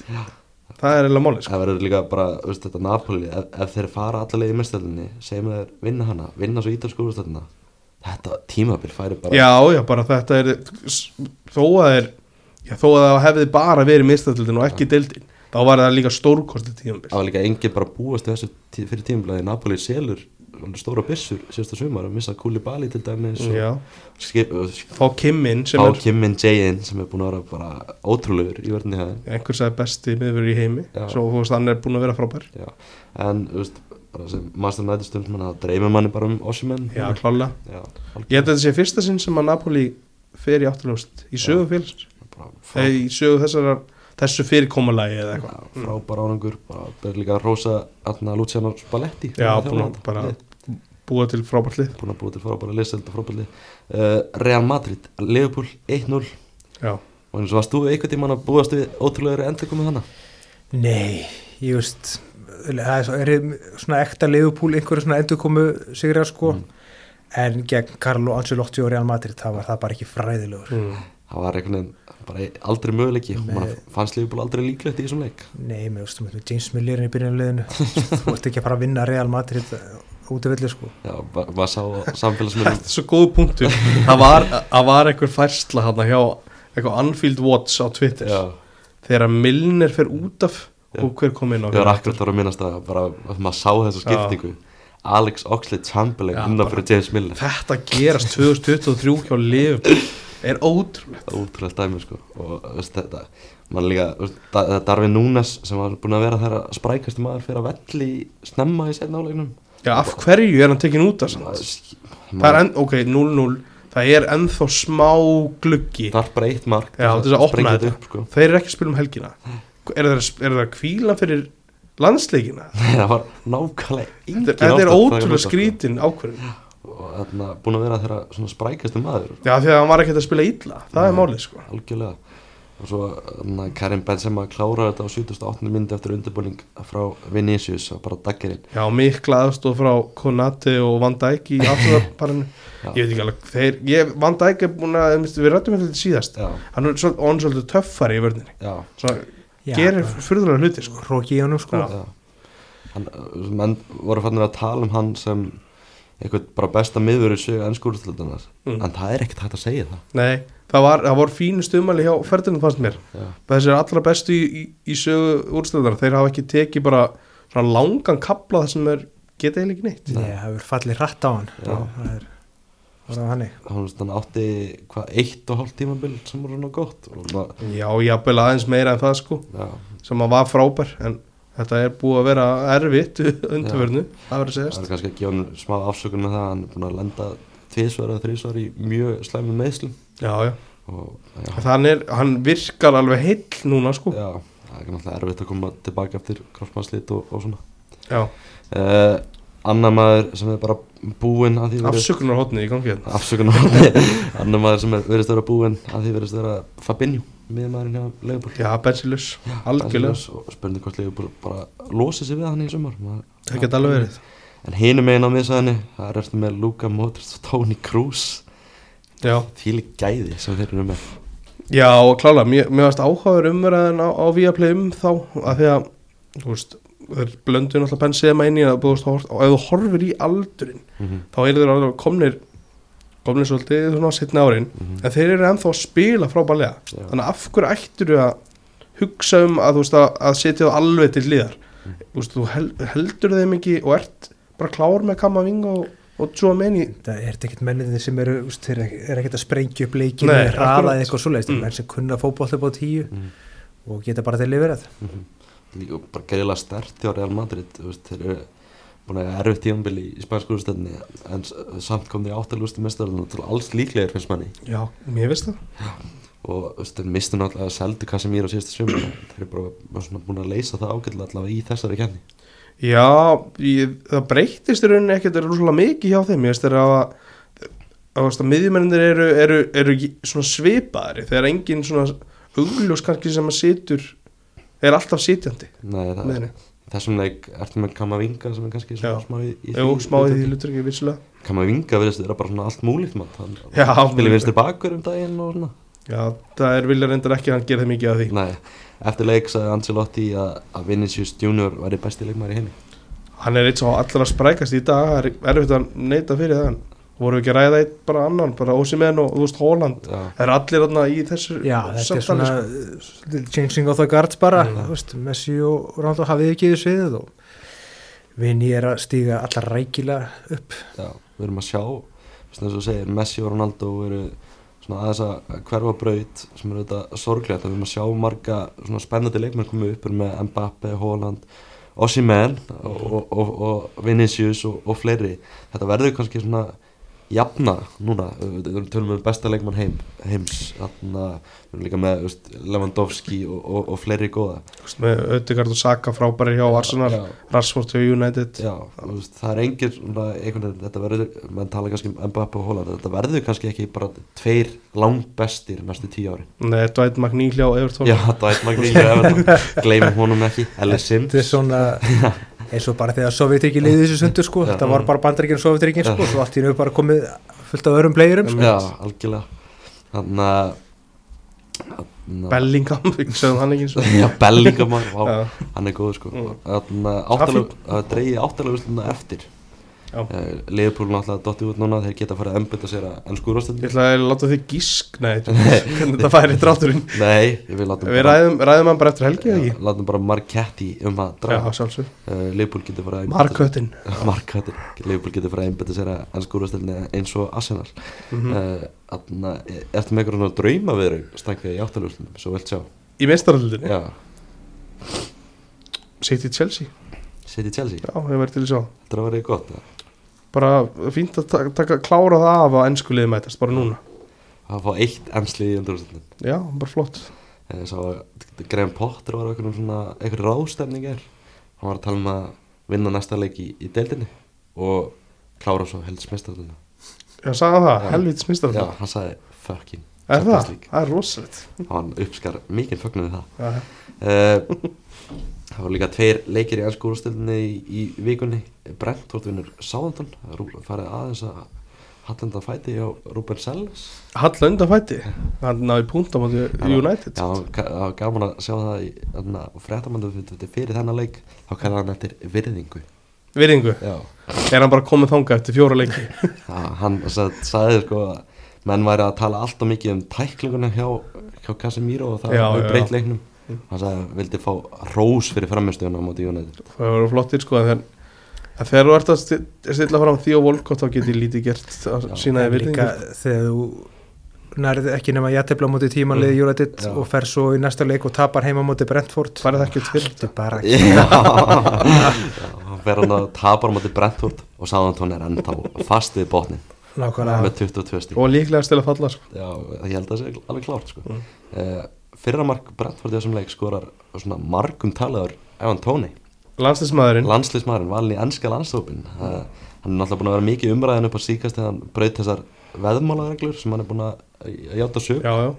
[SPEAKER 2] Það er eiginlega máli sko.
[SPEAKER 1] það verður líka bara, veist, þetta Napoli ef, ef þeir fara allavega í mestöldinni segjum þeir vinna hana, vinna svo ítalsku úrstöldina þetta tímabil færi bara
[SPEAKER 2] Já, já, bara þetta er þó að er já, þó að það hefði bara verið mistöldin og ekki deildin þá var það líka stórkostið tímabil.
[SPEAKER 1] Það var líka engin bara búast þessu tí, fyrir tímabil Napoli selur stóra byssur síðasta sumar að missa Koulibaly til dæmis
[SPEAKER 2] fá Kimmin sem
[SPEAKER 1] Pá
[SPEAKER 2] er
[SPEAKER 1] Kim Min Jae-in sem er búin að vera bara ótrúlegur í verðinni hæðin
[SPEAKER 2] einhver sagði besti miðurinn í heimi
[SPEAKER 1] Já.
[SPEAKER 2] svo þú veist hann er búin að vera frábær.
[SPEAKER 1] Já, en þú veist, bara sem Master United stundum hann að dreymir manni bara um Ossimenn
[SPEAKER 2] Já, klálega.
[SPEAKER 1] Já,
[SPEAKER 2] Ég held að þetta sé fyrsta sinn sem að Napoli fer í áttaljóst í sögu eða í sögu þessar þessu fyrirkomulagi eða eitthvað.
[SPEAKER 1] Frábær árangur bara líka að rosa Anna Luciano Spalletti.
[SPEAKER 2] Já, búin að bara
[SPEAKER 1] Lið.
[SPEAKER 2] búa til frábært lið.
[SPEAKER 1] Búin að búa til frábæra liðseld og frábæra lið. Uh, Real Madrid, Liverpool 1-0
[SPEAKER 2] Já,
[SPEAKER 1] og eins og varst þú eitthvað tímann að búast við ótrúlega endur komið þannig
[SPEAKER 3] Nei, ég veist það er, svo- er svona ekta leifupúl einhverju svona endur komu sigrar sko.
[SPEAKER 1] Mm.
[SPEAKER 3] en gegn Carlo Ancelotti og Real Madrid það var það bara ekki fræðilegur.
[SPEAKER 2] Mm.
[SPEAKER 1] Það var einhvern veginn bara aldrei möguleiki. Og mann fannst Liverpool aldrei líklegt í þessum leik.
[SPEAKER 3] Nei, með veistum, James Miller í byrjunarliðinu þú ert ekki að fara að vinna Real Madrid út af villu sko.
[SPEAKER 1] Já, ma- maður sá á samfélagsmiðlum
[SPEAKER 2] Þetta er svo góð punktur. Það var, það var einhver færsla hann hjá eitthvað Anfield Watch á Twitter.
[SPEAKER 1] Já,
[SPEAKER 2] þegar Milner fer út af
[SPEAKER 1] Já.
[SPEAKER 2] og hver kom inn á
[SPEAKER 1] ég var akkurat ára að minnast að bara að maður sá þessa skiptingu. Alex Oxlade Chamberlain
[SPEAKER 2] Já,
[SPEAKER 1] innan
[SPEAKER 2] bara-
[SPEAKER 1] fyrir James Miller
[SPEAKER 2] Þetta gerast 2023 hjá Liverpool er ótrúlegt
[SPEAKER 1] ótrúlega dæmi sko og veist, þetta, mann líka veist, Da- þetta Darvin Núnes sem var búin að vera þeirra sprækasti maður fyrir að velli snemma í setna áleiknum
[SPEAKER 2] Já, af hverju er hann tekin út af samt? Það er enn, ok, 0-0 Það er ennþá smá gluggi
[SPEAKER 1] þarf bara eitt mark
[SPEAKER 2] Já, þess að opna þetta.
[SPEAKER 1] upp, sko.
[SPEAKER 2] Þeir eru ekki að spila um helgina Er það, er það kvíla fyrir landsleikina?
[SPEAKER 1] það var nákvæmlega
[SPEAKER 2] Þetta, er
[SPEAKER 1] að
[SPEAKER 2] ótrúlega
[SPEAKER 1] sko.
[SPEAKER 2] skrítin ákvörðin
[SPEAKER 1] og þarna búin að vera þeirra svona sprækasti maður
[SPEAKER 2] Já, því að hann var ekki að spila illa Það er
[SPEAKER 1] Nei.
[SPEAKER 2] málið, sko
[SPEAKER 1] algjörlega og svo þarna, Karim Benzema kláraði þetta á 78. myndi eftir undirbúning frá Vinicius og bara daggerinn
[SPEAKER 2] Já, mikla aðstóð frá Konate og Van Dijk í afturðarparinu
[SPEAKER 1] Já.
[SPEAKER 2] Ég veit ekki alveg, þeir, ég, Van Dijk er búin að, við rættum þetta síðast
[SPEAKER 1] já,
[SPEAKER 2] Hann er svolítið, hann er svolítið töffari í vörninni
[SPEAKER 1] já,
[SPEAKER 2] Svo gerir fyrðulega hluti, sko
[SPEAKER 3] Róki í honum sko
[SPEAKER 2] Já.
[SPEAKER 1] já. Hann, uh, menn voru fannir að tala um hann sem eitthvað bara besta miður í sögu ennskúrústlutanar
[SPEAKER 2] Mm.
[SPEAKER 1] en það er ekkert hægt að segja það.
[SPEAKER 2] Nei, það var, það var fínu stumali hjá ferðinu fannst mér.
[SPEAKER 1] Já,
[SPEAKER 2] Þessi er allra bestu í, í, í sögu úrstöðar Þeir hafa ekki tekið bara svona langan kapla það sem er geta eiginlega ekki neitt.
[SPEAKER 3] Nei, það hefur fallið hratt á hann.
[SPEAKER 1] Já.
[SPEAKER 3] það er er
[SPEAKER 1] hann, átti hvað eitt og hálft tímabil sem voru og svona,
[SPEAKER 2] Já, jafnvel aðeins meira en það sko
[SPEAKER 1] já,
[SPEAKER 2] sem að var frábær en þetta er búið að vera erfitt undirverðinu, það verður að
[SPEAKER 1] það er kannski að gefa hann smá afsökun með það hann er búin að lenda tvísvar eða þrísvar í mjög slæmum meðslum
[SPEAKER 2] Já, já,
[SPEAKER 1] og
[SPEAKER 2] er, hann virkar alveg heill núna sko.
[SPEAKER 1] Já það er náttúrulega erfitt að koma tilbaka eftir kroppmannslit og, og svona. Uh, annar maður sem er bara búinn að því verið-
[SPEAKER 2] afsökunar hotnið í gangi hérna.
[SPEAKER 1] Afsökunar annar maður sem er verið störa búinn að því verið störa Fabinho miðmaðurinn hjá Leifbúl
[SPEAKER 2] Já, Bensilus, algjörlega.
[SPEAKER 1] Og spurning hvort Leifbúl bara losi sig við hann í sumar.
[SPEAKER 2] Það geta alveg verið.
[SPEAKER 1] En hinum meginn á miðsæðinni það er eftir með Luka Modric og Toni Kroos. Þvíli gæði sem þeir eru með.
[SPEAKER 2] Já klála, mér, varst áhugaður umræðin á, á Viaplay um þá að því að, þú veist, þeir blöndu náttúrulega þú veist, og ef þú horfir í aldurinn,
[SPEAKER 1] mm -hmm.
[SPEAKER 2] þá eru þeir alveg komnir, komnir svolítið svona setna árin, en þeir eru ennþá að spila frábælega,
[SPEAKER 1] Já.
[SPEAKER 2] þannig að af hverju ættur þú að hugsa um að, þú veist, að, að setja það alveg til liðar,
[SPEAKER 1] Mm.
[SPEAKER 2] þú veist, þú hel, heldur þeim ekki og ert bara klár með Kamavinga og, og Tchouameni,
[SPEAKER 3] það er ekkert menninni sem eru úst, þeir eru ekkert að sprengja upp leikinu eða hraða
[SPEAKER 2] akkurat.
[SPEAKER 3] eitthvað svoleiðist
[SPEAKER 2] Mm.
[SPEAKER 3] menn sem kunna fótboll upp á tíu
[SPEAKER 1] Mm.
[SPEAKER 3] og geta bara þeir lifir það
[SPEAKER 1] líka bara greiðlega stert hjá Real Madrid þú veist, þeir eru búin að erfitt tíðanbili í spænsku úrstöðinni en samt kom þeir áttalústi mestarinn til alls líklegir finnst manni.
[SPEAKER 2] Já, mér veist það,
[SPEAKER 1] og mistu náttúrulega að seldu Casemiro á síðustu sumar. Þeir eru bara búin að leysa það ágætlega allavega í þessari kenni
[SPEAKER 2] Já, ég, það breytist í rauninni ekkert er rosalega mikið hjá þeim. Ég veist þeir að miðjumennir eru, eru, eru svona svipaðari þegar engin svona augljós kannski sem að situr er alltaf sitjandi
[SPEAKER 1] Nei, það,
[SPEAKER 2] Miðjunni.
[SPEAKER 1] Þessum leik ertu með Kamavinga sem er kannski svona smá í, í
[SPEAKER 2] Jú, smá í því hlutur ekki vissulega.
[SPEAKER 1] Kamavinga verðist vera bara svona allt múlíkt hann spilir vinstir bakur um daginn og svona.
[SPEAKER 2] Já, það er vilja reyndar ekki að hann það mikið af því.
[SPEAKER 1] Nei, eftir leik sagði Ancelotti að, að Vinicius Junior væri besti leikmæri í heimi.
[SPEAKER 2] Hann er eitt svo allra sprækast í dag er erfitt að neita fyrir það voru við ekki að ræða eitt bara annan bara Ósimenn og þú veist Holland. Það er allir þarna í þessu
[SPEAKER 3] já, þetta er svona
[SPEAKER 2] sko.
[SPEAKER 3] changing of the guards bara
[SPEAKER 2] Mm.
[SPEAKER 3] þú veist, Messi og Ronaldo hafið ekki í sviðið og Vini er að stíga allar rækilega upp.
[SPEAKER 1] Já, við erum að sjá eins og þú segir, Messi og Ronaldo eru svona aðeins að hverfa braut sem eru þetta sorglegt að við erum að sjá marga svona spennandi leikmenn koma upp. Við með Mbappe, Holland Osimhen og, og, og, og Vinicius og, og fleiri. Þetta verður kannski svona jafna núna, við tölum með besta leikmann heim, heims erum líka með veist, Lewandowski og, og, og fleiri góða.
[SPEAKER 2] Veist, með Ödegard og Saka frábæri hjá Arsenal
[SPEAKER 1] Já.
[SPEAKER 2] Rashford hjá United.
[SPEAKER 1] Já, veist, það er engin svona, einhvern veginn, þetta verður, mann tala kannski um Mbappe og Holland, þetta verður kannski ekki bara tveir langt bestir næstu tíu ári
[SPEAKER 2] Nei, Dwight McNeil hjá Everton.
[SPEAKER 1] Já, Dwight McNeil, gleymum honum ekki, Ellis Sims
[SPEAKER 3] þetta er svona eins og bara þegar Sovjetriki liði þessu sundur sko, þetta var bara bandaríkinn Sovjetrikinn sko, svo allt í nöfu bara komið fullt af öðrum playerum sko.
[SPEAKER 1] Já, algjörlega. Þannig að
[SPEAKER 2] Bellingham, sögum hann ekki eins og
[SPEAKER 1] Já, Bellingham, hann er góð sko.
[SPEAKER 2] Mm.
[SPEAKER 1] Þannig að áttalega, það dreigði áttalega eftir
[SPEAKER 2] Já.
[SPEAKER 1] uh, Leifupúl náttúrulega dotti út núna þeir geta farið að embita sér að ennsku
[SPEAKER 2] Ég
[SPEAKER 1] úrvastöndin
[SPEAKER 2] ætla að láta þig gísk Nei, hvernig þetta færi drátturinn.
[SPEAKER 1] Nei, ég vil láta
[SPEAKER 2] Við ræðum, ræðum hann bara eftir helgi eða ekki?
[SPEAKER 1] Látum bara Marketti um að uh, Leifupúl getur farið að
[SPEAKER 2] Marköttin.
[SPEAKER 1] Marketti Leifupúl getur farið að embita sér að ennsku úrvastöndin eins og Arsenal.
[SPEAKER 2] Mhm.
[SPEAKER 1] uh, Þannig að Ertu með einhverjum drauma við þau stangið í áttalega úrslunum Svo vilt sjá.
[SPEAKER 2] Í Sitt í Chelsea
[SPEAKER 1] City Chelsea
[SPEAKER 2] Já, ég verði til að sjá.
[SPEAKER 1] Þetta er að vera gott eða?
[SPEAKER 2] Bara fínt að taka, taka klára það af að ennsku liði mætast Bara núna.
[SPEAKER 1] Að fá eitt ennslið í undarúrstöndin
[SPEAKER 2] Já, bara flott.
[SPEAKER 1] Ég sá að Graham Potter var einhverjum svona einhverjum ráðstefning er hann var að tala um að vinna næsta leik í, í deildinni og klára svo helst mestaröldina
[SPEAKER 2] Já, sagði það,
[SPEAKER 1] Já.
[SPEAKER 2] helvits
[SPEAKER 1] Já, hann sagði fucking
[SPEAKER 2] Er það? Það er rosalegt.
[SPEAKER 1] Hann uppskar mikið fögnuði það.
[SPEAKER 2] Já,
[SPEAKER 1] uh, það var líka tveir leikir í ennsku úrstöldinni í, í vikunni. Brentford vinnur Sáðantón farið aðeins að hallenda fæti á Ruben Selles
[SPEAKER 2] Halla undan fætti Hann náði punkt á móti United.
[SPEAKER 1] Já, það var gaman að sjá það í fréttamandu fyrir þennan leik. Þá kallar hann eftir virðingu.
[SPEAKER 2] Virðingu?
[SPEAKER 1] Já,
[SPEAKER 2] Er hann bara komið þanga eftir fjóra leiki?
[SPEAKER 1] Já, hann sag- sagði sko að menn væri að tala alltaf mikið um tæklinguna hjá, hjá Casemiro og það
[SPEAKER 2] já,
[SPEAKER 1] breytt leiknum hann sagði að vildi fá rós fyrir framistöðuna á móti United
[SPEAKER 2] Það voru flottir sko en þegar, en þegar þú ert að sti- stilla fram því og volkott þá getur lítið gert að sína
[SPEAKER 3] líka
[SPEAKER 2] virðingu
[SPEAKER 3] þegar þú nærið ekki nema jættefla á móti tímanliði
[SPEAKER 2] Mm.
[SPEAKER 3] United
[SPEAKER 1] Já.
[SPEAKER 3] og fer svo í næsta leik og tapar heima á móti Brentford
[SPEAKER 2] Færði það
[SPEAKER 3] Þetta er bara
[SPEAKER 1] Já, hann fer hann að tapar á móti Brentford og Sáðantón er ennþá fast við botnin
[SPEAKER 3] nákvæmlega
[SPEAKER 1] með 22 stík
[SPEAKER 2] og líklega til að falla sko.
[SPEAKER 1] Já, ég held að það sé alveg klárt sko.
[SPEAKER 2] Mm.
[SPEAKER 1] uh, fyrramark Brentford í þessum leik skorar svona margum talaður Evan Tóni
[SPEAKER 2] landslismæðurinn
[SPEAKER 1] landsliðsmaðurinn valin í ennska landstópin hann er náttúrulega búin að vera mikið umræðin upp á síkast þegar hann braut þessar veðmálareglur sem hann er búin að að játa sög
[SPEAKER 2] já, já,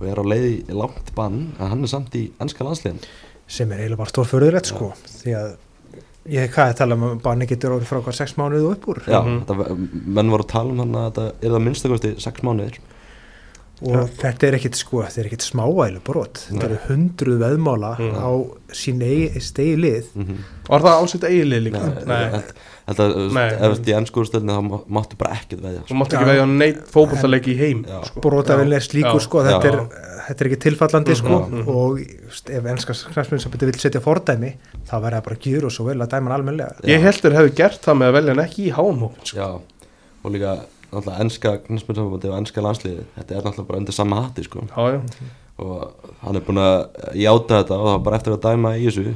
[SPEAKER 1] og er á leiði í langt bann en hann er samt í ennska landsliðin
[SPEAKER 3] sem er eiginlega bara stór förðurrætt sko því að ég hef hvað að tala um að banni getur orðið frá hvað sex mánuðu og upp úr.
[SPEAKER 1] Já,
[SPEAKER 2] Mhm.
[SPEAKER 1] þetta, menn voru að tala um þannig að þetta er það minnstakosti sex mánuðir
[SPEAKER 3] og þetta er ekkit sko, þetta er ekkit smávælu brot. Þetta eru hundruð veðmála
[SPEAKER 2] Mm.
[SPEAKER 3] á sín eigi stegi lið.
[SPEAKER 1] Mm -hmm.
[SPEAKER 2] var það ásett eigilið líka? Nei,
[SPEAKER 1] Þetta,
[SPEAKER 2] Nei.
[SPEAKER 1] ef þetta í ennsku úrstöldinu þá má- máttu bara ekkert veðja
[SPEAKER 2] þú mátt ekki veðja neitt fótballtaleiki í heim sko.
[SPEAKER 3] brotavilin er slíkur sko þetta er, þetta er ekki tilfallandi sko.
[SPEAKER 2] Mhm, mhm.
[SPEAKER 3] og ef ennska knæsmyndsabiti vil setja fordæmi þá verða það bara að gjöra svo vel að dæma hann almenlega
[SPEAKER 2] ég heldur hefði gert það með að velja hann ekki í háumhópin sko.
[SPEAKER 1] Já, og líka náttúrulega ennska knæspilsambandi og ennska landsliði þetta er náttúrulega bara undir sama hatti sko.
[SPEAKER 2] Já, já,
[SPEAKER 1] og hann er búin að játa þetta og það var bara eftir að dæma í þessu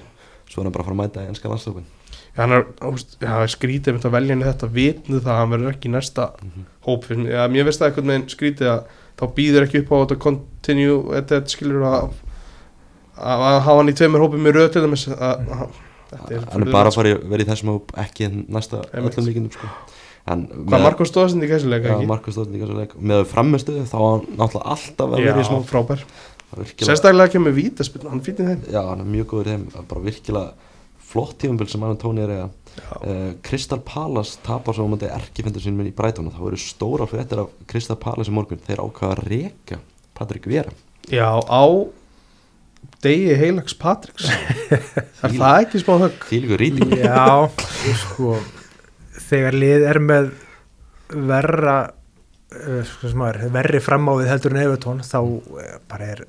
[SPEAKER 1] svo er hann bara að fara að mæta í ennska landsliðin
[SPEAKER 2] Já, hann er, veist, já, skrítið mitt að velja henni þetta vitnu það að hann verður ekki næsta
[SPEAKER 1] Mhm.
[SPEAKER 2] hóp. Fyrir mig, mér veist það einhvern veginn skrítið að þá býður ekki upp á þetta continue, þetta þetta skilur að að hafa hann í tveimur hópum í röð til dæmis að, þetta er,
[SPEAKER 1] hann er bara að fara að vera í þessum hóp ekki næsta öllum líkindum sko
[SPEAKER 2] hvað Marko stóðsend í gæsuleika
[SPEAKER 1] Já,
[SPEAKER 2] ekki?
[SPEAKER 1] Markus Stóðsson í þessu leik með framistuðu þá var hann náttúrulega alltaf að vera í
[SPEAKER 2] Já,
[SPEAKER 1] smá
[SPEAKER 2] frábær.
[SPEAKER 1] Það er
[SPEAKER 2] sérstaklega kemur vítaspil, hann fýttir þeim.
[SPEAKER 1] Já, hann er mjög góður þeim. Það er bara virkilega flott tífumbil sem hann tóni er
[SPEAKER 2] já,
[SPEAKER 1] uh, Crystal Palace tapar svo á mútið erkifendur sínum í Brighton og þá eru stóra fréttir af Crystal Palace í morgun. Þeir ákvaða að reka Patrik Vera
[SPEAKER 2] já, á degi heilags Patriks er það ekki smá högg?
[SPEAKER 1] líka rýting.
[SPEAKER 3] Já, sko þegar lið er með verra sem maður, verri framávið heldur en Evertón þá uh, bara er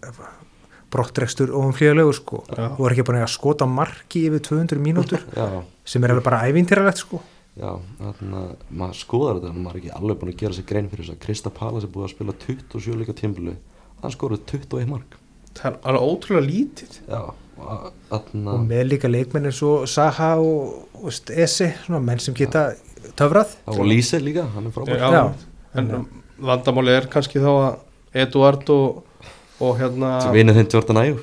[SPEAKER 3] brottrekstur ofumflíðalegur sko.
[SPEAKER 2] Já.
[SPEAKER 3] og er ekki búin að skota marki yfir 200 mínútur
[SPEAKER 1] Já,
[SPEAKER 3] sem er alveg bara ævintýralegt sko.
[SPEAKER 1] Já, þannig að maður skoðar þetta en maður er ekki alveg búin að gera sér grein fyrir þess að Crystal Palace er búið að spila 27 líka tímbilu hann skoruð 21 mark.
[SPEAKER 2] Það er alveg ótrúlega lítið.
[SPEAKER 1] Já, og
[SPEAKER 3] með líka leikmenn eins og Saha og, og veist, Esi, svona menn sem geta töfrað
[SPEAKER 1] og Lise líka, hann er frábær
[SPEAKER 2] Já,
[SPEAKER 3] Já.
[SPEAKER 2] en vandamáli er kannski þá að Eduard og, og hérna
[SPEAKER 1] sem vinur þinn Jordan Ayew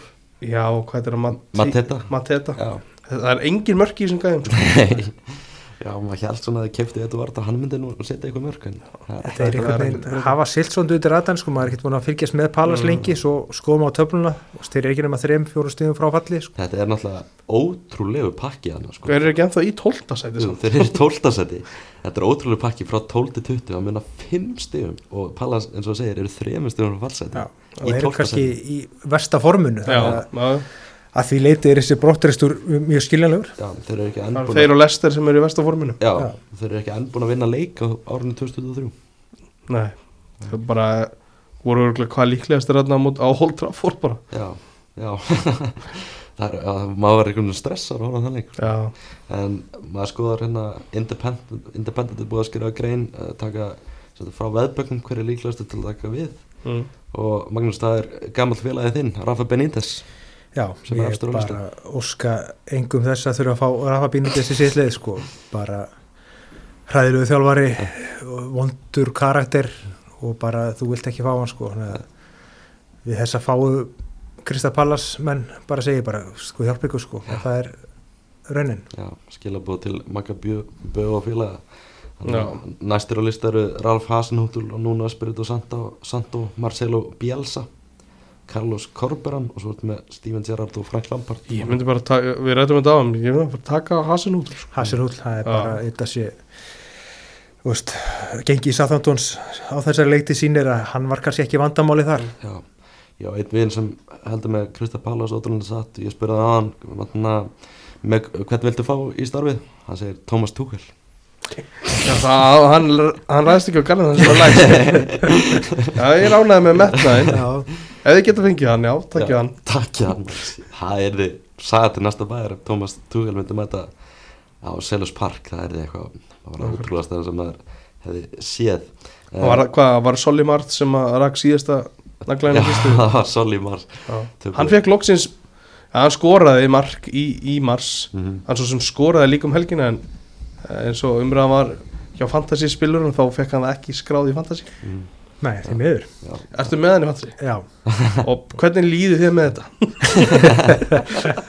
[SPEAKER 2] já, hvað er það
[SPEAKER 1] Mateta.
[SPEAKER 2] Mateta.
[SPEAKER 1] Já,
[SPEAKER 2] það er engin mörk í þessum gæðum sko.
[SPEAKER 1] Nei, já, maður held svona að þið kefti Eduard og hann myndi nú setja eitthvað mörg en það er
[SPEAKER 3] Þetta er einhvern
[SPEAKER 2] er-
[SPEAKER 3] veginn, hafa Silsson út í ratan sko, maður er ekkert búin að fylgjast með Palas
[SPEAKER 2] Mm.
[SPEAKER 3] lengi svo skoðum á töfluna og þeir eru ekki nema þreim, fjórum stíðum frá falli sko.
[SPEAKER 1] Þetta er náttúrulega ótrúlegu pakki hann sko.
[SPEAKER 2] hver er ekki ennþá í tóltasæti?
[SPEAKER 1] Þeir eru í tóltasæti Þetta er ótrúlegu pakki frá 12 til 20 að munna 5 stigum og Pallas eins og það segir eru 3 stigum frá fallsæti
[SPEAKER 3] Já, og
[SPEAKER 1] Í
[SPEAKER 3] þeir eru
[SPEAKER 1] 12.
[SPEAKER 3] kannski í versta formunu
[SPEAKER 2] já,
[SPEAKER 3] þannig að, að því leiti er þessi brottreistur mjög skiljanlegur.
[SPEAKER 2] Er
[SPEAKER 1] búin
[SPEAKER 2] þeir og Lester sem eru í vestaforminu
[SPEAKER 1] Já,
[SPEAKER 3] Já.
[SPEAKER 1] þeir eru ekki enn búin að vinna leik á árinu 2023
[SPEAKER 2] nei, það er bara voru örgulega hvað líklegast er þarna á á Trafford bara.
[SPEAKER 1] Já, já. Það er, að, maður verður einhvern veginn stressar að horfa á þann leik.
[SPEAKER 2] Já,
[SPEAKER 1] en maður skoðar hérna Independent, Independent er búið að skrifa grein uh, taka svolítið, frá veðbökkum hver er líklegastu til að taka við.
[SPEAKER 2] Mm.
[SPEAKER 1] og Magnús það er gammal félagið þinn Rafa Benítez
[SPEAKER 3] Já,
[SPEAKER 1] Sem er
[SPEAKER 3] ég
[SPEAKER 1] efstur á
[SPEAKER 3] bara óska engum þess að þurfa að fá Rafa Bínundis í sitt leið sko, bara hræðilegu þjálfari og vondur karakter og bara þú vilt ekki fá hann sko. Við þess að fáu Krista Pallas menn bara segi bara sko hjálp ykkur sko, það er raunin.
[SPEAKER 1] Já, skilabóð til Magga Bjö og félaga.
[SPEAKER 2] Já.
[SPEAKER 1] næstir á lista eru Ralf Hasenhútul og Nuno Espirito Santo, Santo Marcelo Bielsa Carlos Corberan og svo ertu með Steven Gerrard og Frank Lampard.
[SPEAKER 2] Ég myndi bara taka, við rættum þetta á hann ég myndi bara taka Hasen út sko.
[SPEAKER 3] Hasselhúll, það er bara þetta sé þú veist, gengi í Southamptons á þessari leikti sínir að hann var kannski ekki vandamáli þar.
[SPEAKER 1] Já, já, einn vinn sem heldur með Krista Pallas ótrúlega satt, ég spurði það á hann vatna, með, hvern viltu fá í starfið? Hann segir Thomas Tuchel.
[SPEAKER 2] Já, það, hann, hann ræðist ekki á gallan þannig að lægst. Já, ég ránaði með metnaðin
[SPEAKER 3] Já,
[SPEAKER 2] Ef þið geta fengið hann, já, takkið
[SPEAKER 1] Já,
[SPEAKER 2] hann.
[SPEAKER 1] Takkja hann. Það er þið, sagði til næsta bæjar ef Thomas Tuchel myndi mæta á Selus Park, það er þið eitthvað það var ótrúlega stæðan sem maður hefði séð.
[SPEAKER 2] Var, hvað, var Solly Mart sem að rak síðasta
[SPEAKER 1] Já,
[SPEAKER 2] naglæðinu fyrstu?
[SPEAKER 1] það var
[SPEAKER 2] Já.
[SPEAKER 1] Tökum.
[SPEAKER 2] Hann fekk loksins ja, hann skoraði mark í, í mars.
[SPEAKER 1] Mm
[SPEAKER 2] hann svo sem skoraði líka um helgina en eins og umræðan var hjá fantasy spilur þá fekk hann ekki skráð í fantasy.
[SPEAKER 1] -hmm.
[SPEAKER 3] Nei, því miður
[SPEAKER 2] Ertu með henni Patri?
[SPEAKER 3] Já,
[SPEAKER 2] Og hvernig líður þið með þetta?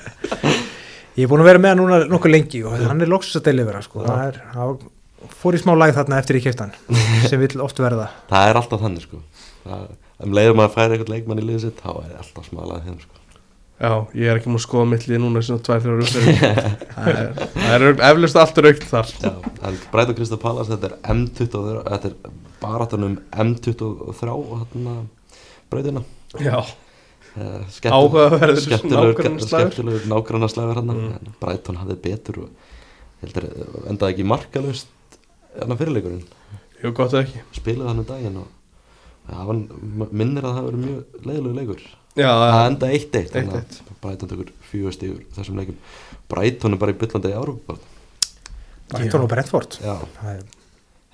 [SPEAKER 3] ég er búin að vera með hann núna nokkuð lengi og hann er loksast að delivera sko.
[SPEAKER 2] Já.
[SPEAKER 3] það er, það fór í smá lag þarna eftir keft hann sem vill oft verða
[SPEAKER 1] það er alltaf þannig sko það, um leiðum að færa eitthvað leikmann í liðið sitt þá er alltaf smalað þeim sko
[SPEAKER 2] Já, ég er ekki múið að skoða mitt lið núna svona tvær þrjár umferðir. Það er, það er örugglega- eflaust allt raukt þar
[SPEAKER 1] Já, Bræt og Kristaf Pallas þetta er M23 þetta er baráttunum M23 og hérna brautina.
[SPEAKER 2] Já,
[SPEAKER 1] Eh,
[SPEAKER 2] Áhugaverður
[SPEAKER 1] skemmtilegur nágranna slagur hann
[SPEAKER 2] Mm.
[SPEAKER 1] Bræton hafði betur og heldur eh, endaði ekki markalust hérna fyrirleikurinn
[SPEAKER 2] jú gott ekki.
[SPEAKER 1] Spilaði hann um daginn og ja, hann minnir að það hafi verið mjög leiðilegu leikur.
[SPEAKER 2] Já,
[SPEAKER 1] það
[SPEAKER 2] það
[SPEAKER 1] endaði 1-1 þannig
[SPEAKER 2] 1-1.
[SPEAKER 1] að Bræton tekur fjögur stígur þessum leikum Bræton er bara í byllandi í Árum
[SPEAKER 3] Brighton og Brentford.
[SPEAKER 1] Já,
[SPEAKER 3] Það er-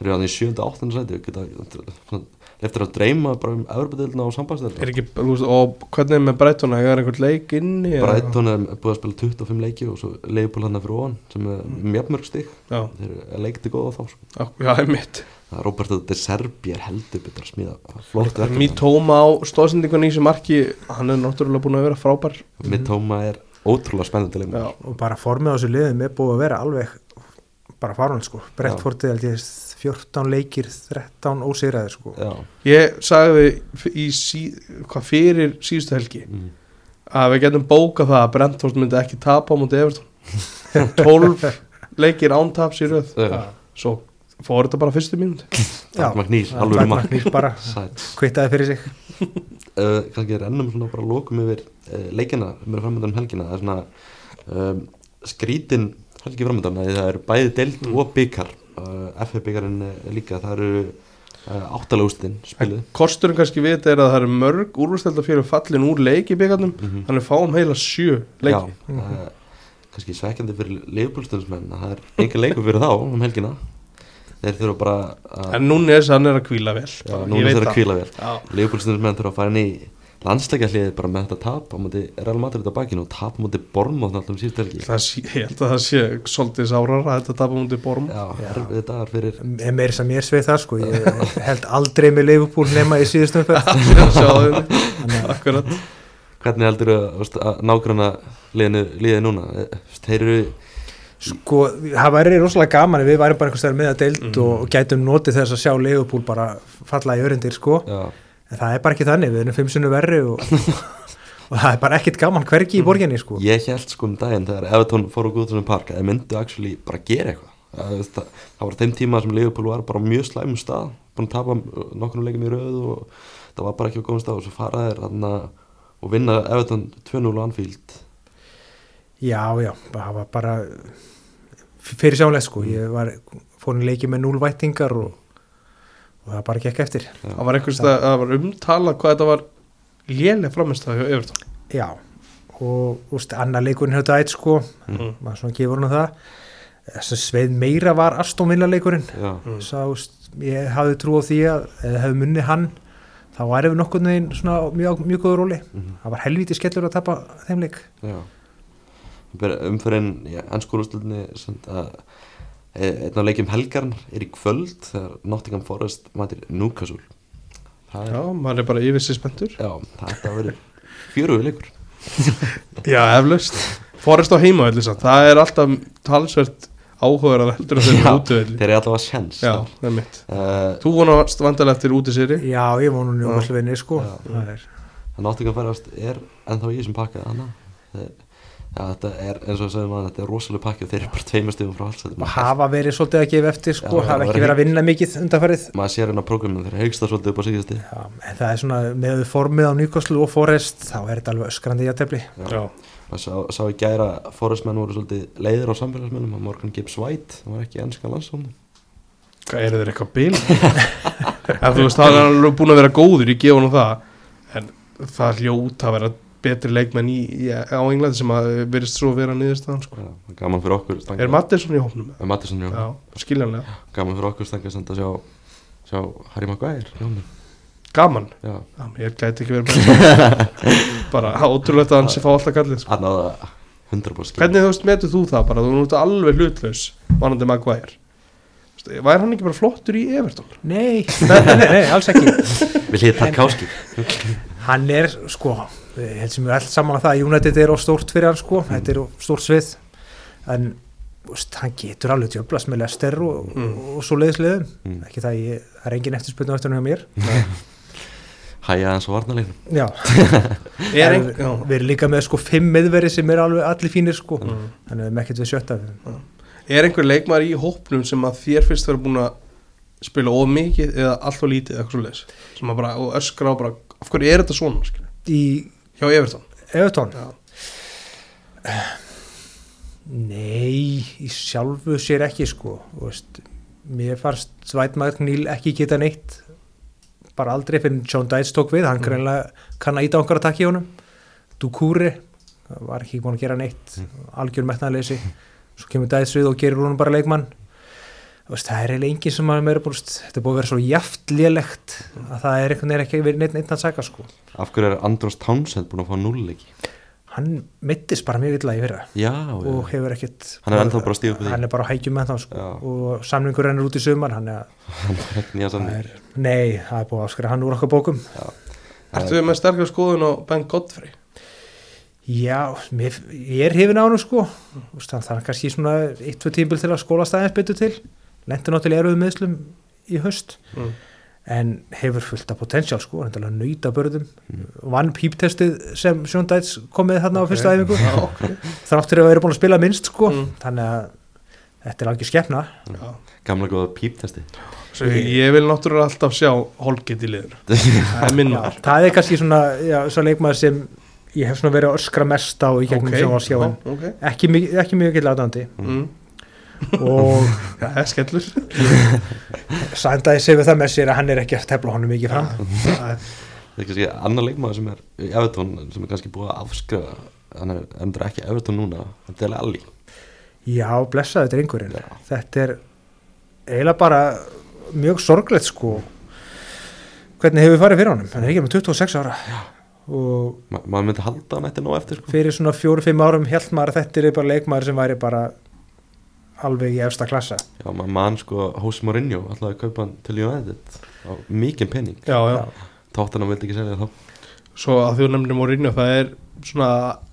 [SPEAKER 1] þeir eru hann í 7. og 8. sæti eftir að dreyma bara um Evropadeildina og
[SPEAKER 2] er
[SPEAKER 1] sambandsdeildina
[SPEAKER 2] ekki, þú veist, og hvernig er með Breitona, er einhvern leik inni?
[SPEAKER 1] Bræton er búið að spila 25 leiki og svo Leifbúl hann fyrir ofan sem er mjög stig.
[SPEAKER 2] Já,
[SPEAKER 1] þeir eru leikti góða þá sko.
[SPEAKER 2] já, já, einmitt.
[SPEAKER 1] Það er Roberto de Serbi er heldur betur að smíða flott verkefni.
[SPEAKER 2] Mítóma á stóðsendingun í þessu marki. Hann er náttúrulega búin að vera frábær.
[SPEAKER 1] Mitoma er ótrúlega spennandi
[SPEAKER 3] og bara formið á þessu liðum er búið að vera alveg bara farun sko. Brentford held ég 14 leikir 13 ósigraðir sko.
[SPEAKER 1] Já,
[SPEAKER 2] ég sagði sí, hvað fyrir síðustu helgi
[SPEAKER 1] mm.
[SPEAKER 2] að við getum bókað það að Brentford myndi ekki tapa á mútið Everton. 12 leikir án taps í röð.
[SPEAKER 1] Já.
[SPEAKER 2] svo fór þetta bara fyrstu mínúti.
[SPEAKER 1] Magnís, alveg
[SPEAKER 3] Magnís bara kvittaði fyrir sig.
[SPEAKER 1] Uh, kannski rennum svona bara lokum yfir uh, leikina eru framöndan um helgina. Það er svona um, skrítin helgi framöndan að það eru bæði deild
[SPEAKER 2] Mm.
[SPEAKER 1] og byggar FF byggarinn líka það eru uh, áttalagústin spiluð
[SPEAKER 2] kosturinn kannski við þetta er að það eru mörg úrvastælda fallin úr leiki byggarnum
[SPEAKER 1] mm
[SPEAKER 2] þannig fáum heila sjö leiki.
[SPEAKER 1] Já, það er kannski svekkjandi fyrir leifbúlstundsmenn að það er engin leikur fyrir þá um helgina. Þeir þurfa bara að
[SPEAKER 2] en núna er þess að hann er að kvíla vel.
[SPEAKER 1] Já,
[SPEAKER 2] Ég
[SPEAKER 1] núna
[SPEAKER 2] veit
[SPEAKER 1] þurfa að
[SPEAKER 2] það.
[SPEAKER 1] kvíla vel.
[SPEAKER 2] Já.
[SPEAKER 1] leifbúlstundsmenn þurfa að fara inn í landsleika hliðið bara með þetta tap á móti Real Madrid á bakinu og tap á móti Bormóð alltaf um síðustu helgi.
[SPEAKER 2] Það sé, ég held að það sé svolítið sárar að þetta tapa mútið borm
[SPEAKER 1] Já,
[SPEAKER 3] Já.
[SPEAKER 1] erfið dagar fyrir
[SPEAKER 3] er meiri sem ég sveið það sko. Ég held aldrei með Liverpool nema í síðustum umferð.
[SPEAKER 2] Sjáðu Akkurat.
[SPEAKER 1] Hvernig heldur þú að liðinu, liðið núna? Eh, Þeir eru
[SPEAKER 3] sko það væri rosalega gaman við værum bara einhvers vegar með að deild
[SPEAKER 2] Mhm.
[SPEAKER 3] og, gætum notið þess að sjá Liverpool bara falla í örindir sko.
[SPEAKER 1] Já,
[SPEAKER 3] en það er bara ekki þannig, við erum fimm sunnu verri og, og það er bara ekkit gaman hvergi í borginni sko.
[SPEAKER 1] Ég held sko um daginn þegar Evertón fór á Guðsson Park að myndu actually bara gera eitthvað. Það, það, það var þeim tíma sem Liverpool var bara mjög slæmum stað búin að tapa nokkurnum leikum í röð og það var bara ekki á góðum stað og svo fara þeir þarna og vinna Evertón 2-0 á Anfield.
[SPEAKER 3] Já já, það var bara fyrir sjánlega sko. Ég var fórin leiki með núlvættingar og, og það bara gekk eftir.
[SPEAKER 1] Já.
[SPEAKER 2] Það var einhvers það, það var umtalað hvað þetta var léleg framistæð hjá Everton.
[SPEAKER 3] Já, og úst, annar leikurinn höfðu ætt sko.
[SPEAKER 2] Mm.
[SPEAKER 3] maður svona gefur hann það. Þess að sveið meira var Aston Villa leikurinn.
[SPEAKER 1] Já,
[SPEAKER 2] Mm.
[SPEAKER 3] Sá, úst, ég hafði trú á því að eða hefði munni hann þá væri við nokkurn veginn svona mjög, mjög góður róli.
[SPEAKER 1] Mhm,
[SPEAKER 3] það var helvíti skellur að tapa þeim leik.
[SPEAKER 1] Já. Umfyrin í ennskólustöldinni að einn af leikjum helgarn er í kvöld þegar Nottingham Forest mætir Newcastle. Það er,
[SPEAKER 2] Já, maður er bara yfir sér spenntur.
[SPEAKER 1] Já, þetta verður fjörugur leikur.
[SPEAKER 2] Já, eflaust. Forrest á heimavelli samt, það er alltaf talsvert áhugaður að heldur að þeir eru útivelli.
[SPEAKER 1] þeir eru alltaf að sjens
[SPEAKER 2] Já, það er mitt
[SPEAKER 1] uh,
[SPEAKER 2] Þú vonast vandalega eftir útisýri
[SPEAKER 3] já, ég vonu nú mjög vinni sko. Er
[SPEAKER 1] Nottingham Forest er ennþá í þessum pakka þannig þeir, Já, þetta er eins og að segja maður, þetta er rosalega pakki og þeir eru bara tveimur stífum frá alls
[SPEAKER 3] og hafa verið svolítið að gefa eftir sko,
[SPEAKER 1] Já,
[SPEAKER 3] hafa ekki verið að vinna mikið undanfærið
[SPEAKER 1] maður sér hérna prógraminu, þeir heiksta svolítið upp á síðusti
[SPEAKER 3] Já, en það er svona með formið á Newcastle og Forest þá er þetta alveg öskrandi í að tefli
[SPEAKER 2] Já,
[SPEAKER 1] maður sá, sá í gæra að Forestmenn voru svolítið leiðir á samfélagsmennum að Morgan Gibbs White, það var ekki ennska landsfólni
[SPEAKER 2] hvað eru þeir eitthvað bil? það er það það betri leikmenn í, í, á Englandi sem að verist svo vera niðurstaðan sko.
[SPEAKER 1] Já, gaman fyrir okkur stanga,
[SPEAKER 2] Er Mattisson í hópnum?
[SPEAKER 1] Er Mattisson, já.
[SPEAKER 2] Já, skiljanlega
[SPEAKER 1] gaman fyrir okkur stanga samt að sjá, sjá Harry Maguire.
[SPEAKER 2] Gaman,
[SPEAKER 1] já,
[SPEAKER 2] Já, ég gæti ekki verið bara bara ótrúlegt að hann sé fá alltaf kallið sko.
[SPEAKER 1] hann náða 100% skil.
[SPEAKER 2] Hvernig þú veist, metur þú það bara, þú ert alveg hlutlaus vanandi Maguire Væri hann ekki bara flottur í Everton?
[SPEAKER 3] Nei, nei, nei, nei, alls ekki
[SPEAKER 1] Við hlýtt Tarkowski
[SPEAKER 3] hann er sko ég held sem við allt saman að það að United er á stórt fyrir hann sko, þetta er á stórt svið. En úst, hann getur alveg tjöflast með Lester og,
[SPEAKER 2] Mm.
[SPEAKER 3] og, og svo leiðisliðum,
[SPEAKER 1] Mm.
[SPEAKER 3] ekki það ég, það er engin eftirspilnum eftir hann hjá mér.
[SPEAKER 1] Hæja hans á varnalegnum
[SPEAKER 3] já,
[SPEAKER 2] Er
[SPEAKER 3] en
[SPEAKER 2] já.
[SPEAKER 3] við erum líka með sko fimm miðveri sem er alveg allir fínir sko.
[SPEAKER 2] Mm.
[SPEAKER 3] þannig að við erum ekkert við sjötta.
[SPEAKER 2] Er einhver leikmaður í hópnum sem að þér fyrst vera búin að spila of mikið eða allt og lítið eða eitthvað svo leis sem að bara, og öskra á bara af hverju er þetta svona,
[SPEAKER 3] í
[SPEAKER 2] hjá Everton?
[SPEAKER 3] Evertón
[SPEAKER 2] Já.
[SPEAKER 3] nei, í sjálfu sér ekki sko. Veist, mér farst Svætmæður Níl ekki geta neitt. Bara aldrei fyrir John Dice tók við. Hann
[SPEAKER 2] Mm.
[SPEAKER 3] greinlega kann að íta okkar að takja honum. Dukúri var ekki búin að gera neitt. Algjör metnaðleysi svo kemur Dice við og gerir honum bara leikmann veist, það er eiginlega enginn sem að meira búin þetta er búin að vera svo jaft lélegt að það er einhvern veginn ekki verið neitt, neitt að saka sko
[SPEAKER 1] Af hverju er Andros Townsend búin að fá nullleiki?
[SPEAKER 3] hann mittist bara mjög illa í fyrra
[SPEAKER 1] Já,
[SPEAKER 3] og
[SPEAKER 1] já.
[SPEAKER 3] hefur ekkert
[SPEAKER 1] Hann er ennþá bara að stíga upp í því.
[SPEAKER 3] hann er bara á hægjum með þá sko. Og samningur rennur út í sumar hann er,
[SPEAKER 1] Nýja
[SPEAKER 3] það er, nei, það er búið að afskrifa hann úr okkar bókum
[SPEAKER 2] Ertu við með sterkar skoðun á Ben Godfrey?
[SPEAKER 3] já, mér, ég er hefin á hann sko. Úst, það er kannski svona eitt, tvö tímbil til að skóla staðins betur til lendur náttúrulega eruðu meðslum í höst
[SPEAKER 2] Mm.
[SPEAKER 3] en hefur fullt af potential sko, hann er alveg nöyta börðum vann píptestið sem Sjón Dæts komið þarna á fyrstu æfingu
[SPEAKER 2] Já, ok.
[SPEAKER 3] þráttur að vera búin að spila minnst sko.
[SPEAKER 2] Mm.
[SPEAKER 3] þannig að þetta er algjör skefna
[SPEAKER 2] Já.
[SPEAKER 1] Gamla góða píptesti
[SPEAKER 2] Svo ég vil náttúrulega alltaf sjá Holgate í liður Það er
[SPEAKER 3] Já, það er kannski svona, já, svo leikmaður sem ég hef svona verið að öskra mest á í gegnum okay. sjónvarsjáin,
[SPEAKER 2] já, ok.
[SPEAKER 3] ekki, ekki mjög ekki látandi
[SPEAKER 2] mm.
[SPEAKER 3] Og
[SPEAKER 2] Það er skellur.
[SPEAKER 3] Sændaði sig við það með sér að hann er ekki að tefla honum mikið fram.
[SPEAKER 2] Það er-
[SPEAKER 1] er kannski annar leikmaður sem er í Evertón sem er kannski búið að afskrifa. Hann er endur ekki Evertón núna hann er alveg alli.
[SPEAKER 3] Já, blessaði drengurinn. Þetta er eiginlega bara mjög sorglegt sko hvernig hefur við farið fyrir honum. Hann er ekki með 26 ára. Og
[SPEAKER 1] Ma maður myndi halda hann eftir ná eftir sko.
[SPEAKER 3] fyrir svona fjóru-fimm árum held maður að þetta er bara leikmaður sem væri bara alveg í efsta klassa
[SPEAKER 1] Já, maður mann sko Hose Mourinho ætlaði að kaupa hann til United á mikinn penning
[SPEAKER 2] Já, já
[SPEAKER 3] Já.
[SPEAKER 1] Tottenham vildi ekki selja þá
[SPEAKER 2] Svo að þú nefnir Mourinho það er svona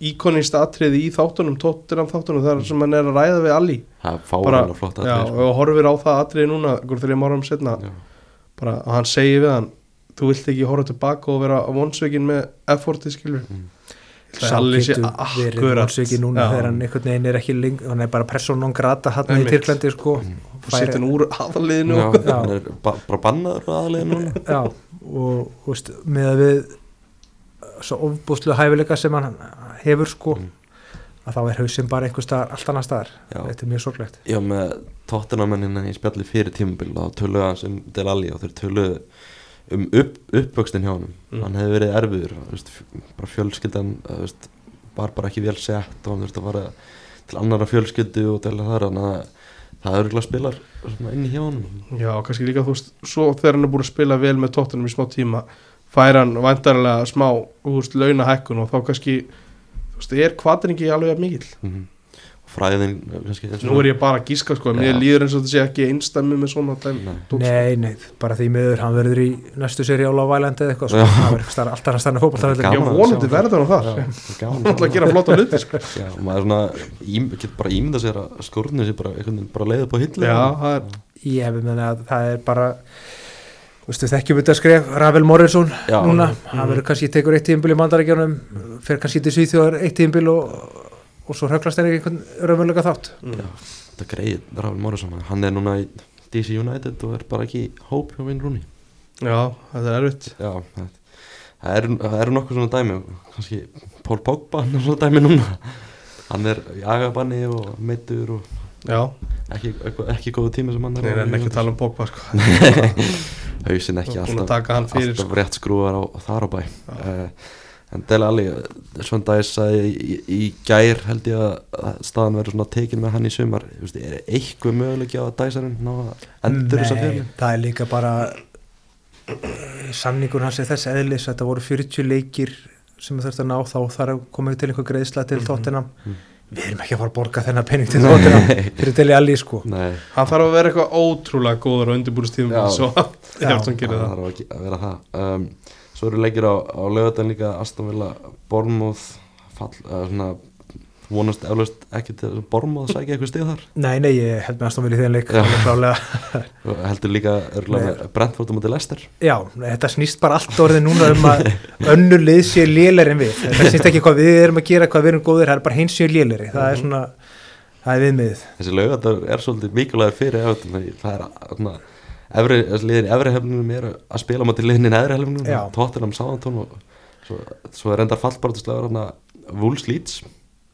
[SPEAKER 2] íkonist atriði í þáttunum tóttunum þáttunum þar sem hann er að ræða við Alli
[SPEAKER 1] Það er
[SPEAKER 2] bara,
[SPEAKER 1] fáralega flott
[SPEAKER 2] já,
[SPEAKER 1] atriði, sko.
[SPEAKER 2] og horfir á það atriði núna einhver þrjum árum setna
[SPEAKER 1] Já.
[SPEAKER 2] bara að hann segir við hann þú vilt ekki horfa tilbaka og vera vonsveikin með effortið skilur
[SPEAKER 1] Mm.
[SPEAKER 2] Ég held að Alli sé akkurat
[SPEAKER 3] núna
[SPEAKER 2] Já.
[SPEAKER 3] þegar hann einhvern veginn er ekki leng, hann er bara person non grata hann í. Tyrklandi sko
[SPEAKER 2] og setja hann úr aðaliðinu
[SPEAKER 1] hann er ba bara bannaður núna
[SPEAKER 3] já, og veist, með að við svo ofbúslu hæfileika sem hann hefur sko
[SPEAKER 1] Mm.
[SPEAKER 3] að þá er hausinn bara einhver staðar, allt annar staðar
[SPEAKER 1] Já.
[SPEAKER 3] þetta er mjög sorglegt
[SPEAKER 1] Já, með Tottenhamennina í spjalli fyrir tímabil og þá töluðu hans um Del Alli og þeir töluðu um upp, uppvöxtin hjá honum
[SPEAKER 2] Mm.
[SPEAKER 1] hann hefði verið erfiður veist, bara fjölskyldan þú veist, var bara ekki vel sett og hann þurfti að fara til annara fjölskyldu og til þar þannig að það er örgulega spilar inn í hjá honum
[SPEAKER 2] Já, kannski líka þú veist, svo þegar hann er búin að spila vel með tóttunum í smá tíma fær hann vandarlega smá þú veist, launahækkun og þá kannski þú veist, er kvatringi alveg jafn mikill
[SPEAKER 1] mm -hmm. Fræðin kannski
[SPEAKER 2] Nú er ég bara að gíska sko, mér
[SPEAKER 1] Já.
[SPEAKER 2] líður eins og þetta sé ekki einstæmi með svona dæmi
[SPEAKER 1] Nei.
[SPEAKER 3] Nei, nei, bara því miður hann verður í næstu séri á Island eða eitthvað sko. Það verður eitthvað alltaf að stanna fótboll
[SPEAKER 2] Já,
[SPEAKER 1] að
[SPEAKER 2] vonandi verður hann Hann ætla að gera flotta hluti sko.
[SPEAKER 1] Já, maður er svona, ím, getur bara ímynda sér að skórnir sér bara, veginn bara leiðið på hillu
[SPEAKER 2] Já, það er
[SPEAKER 3] ég hef með að það er bara þú veist, við þekkjum þetta skref Ravel Morrison
[SPEAKER 1] Já.
[SPEAKER 3] núna,
[SPEAKER 2] Mhm.
[SPEAKER 3] hann verður kannski tekur eitt tímbil í mandarækjunum, fer kannski til Svíþjóðar eitt tímbil og, og svo höglast er einhvern raunverulega þátt.
[SPEAKER 2] Mm.
[SPEAKER 1] þetta er greið, Ravel Morrison hann er núna í DC United og er bara ekki hóp hjá Vinn Rúni
[SPEAKER 2] Já, þetta er erfitt.
[SPEAKER 1] Já, það það eru eru nokkuð svona dæmi. Kannski Paul Pogba hann er svona dæmi núna. Hann er í agabanni og meittur og
[SPEAKER 2] Já,
[SPEAKER 1] ekki, ekki, ekki góðu tími sem hann er
[SPEAKER 2] ég er ekki tala um Pogba sko.
[SPEAKER 1] hausin ekki alltaf alltaf
[SPEAKER 2] sko.
[SPEAKER 1] rétt skrúar á, á þar á bæ. Uh, en Dele Alli svona dagis sagði í, í, gær held ég að að staðan verður svona tekin með hann í sumar. Veist, er eitthvað möguleiki á að dæsarinn ná að endur þess að
[SPEAKER 3] Nei,
[SPEAKER 1] fyrir
[SPEAKER 3] það er líka bara eh, samningur hans er þess eðlis þetta voru 40 leikir sem þurft að ná þá þarf að koma til einhver greiðsla til
[SPEAKER 1] Mhm.
[SPEAKER 3] tóttinam
[SPEAKER 1] Mm.
[SPEAKER 3] við erum ekki að fara að borga þennan penning til þóttina fyrir Deli Alli sko.
[SPEAKER 1] Nei,
[SPEAKER 2] Hann þarf að vera eitthvað ótrúlega góður á undirbúrstíðum svo
[SPEAKER 3] Já.
[SPEAKER 2] Everton gerir
[SPEAKER 1] það
[SPEAKER 2] það
[SPEAKER 1] að um, Svo eru leikir á, á lögatan líka Aston Villa, Bournemouth fall, uh, svona, vonast eflaust ekki til að Bournemouth sækja eitthvað stig þar?
[SPEAKER 3] Nei, nei, ég held með að stóðum vilja þeim leik
[SPEAKER 1] Já. heldur líka Brentford á móti Leicester.
[SPEAKER 3] Já, nei, þetta snýst bara allt orðið núna um að önnur lið sé lélæri en við. Þetta snýst ekki hvað við erum að gera, hvað við erum góðir það er bara hins sé lélæri, það er svona það er viðmiðið.
[SPEAKER 1] Þessi lögatar er svolítið mikilvægur fyrir það er svona efri, liðin í efri hefnum eru að spila á móti liðin í neðri hefnum. Tottenham, Southampton og svo, svo er endar fallbarðislegar hérna Wolves Leeds.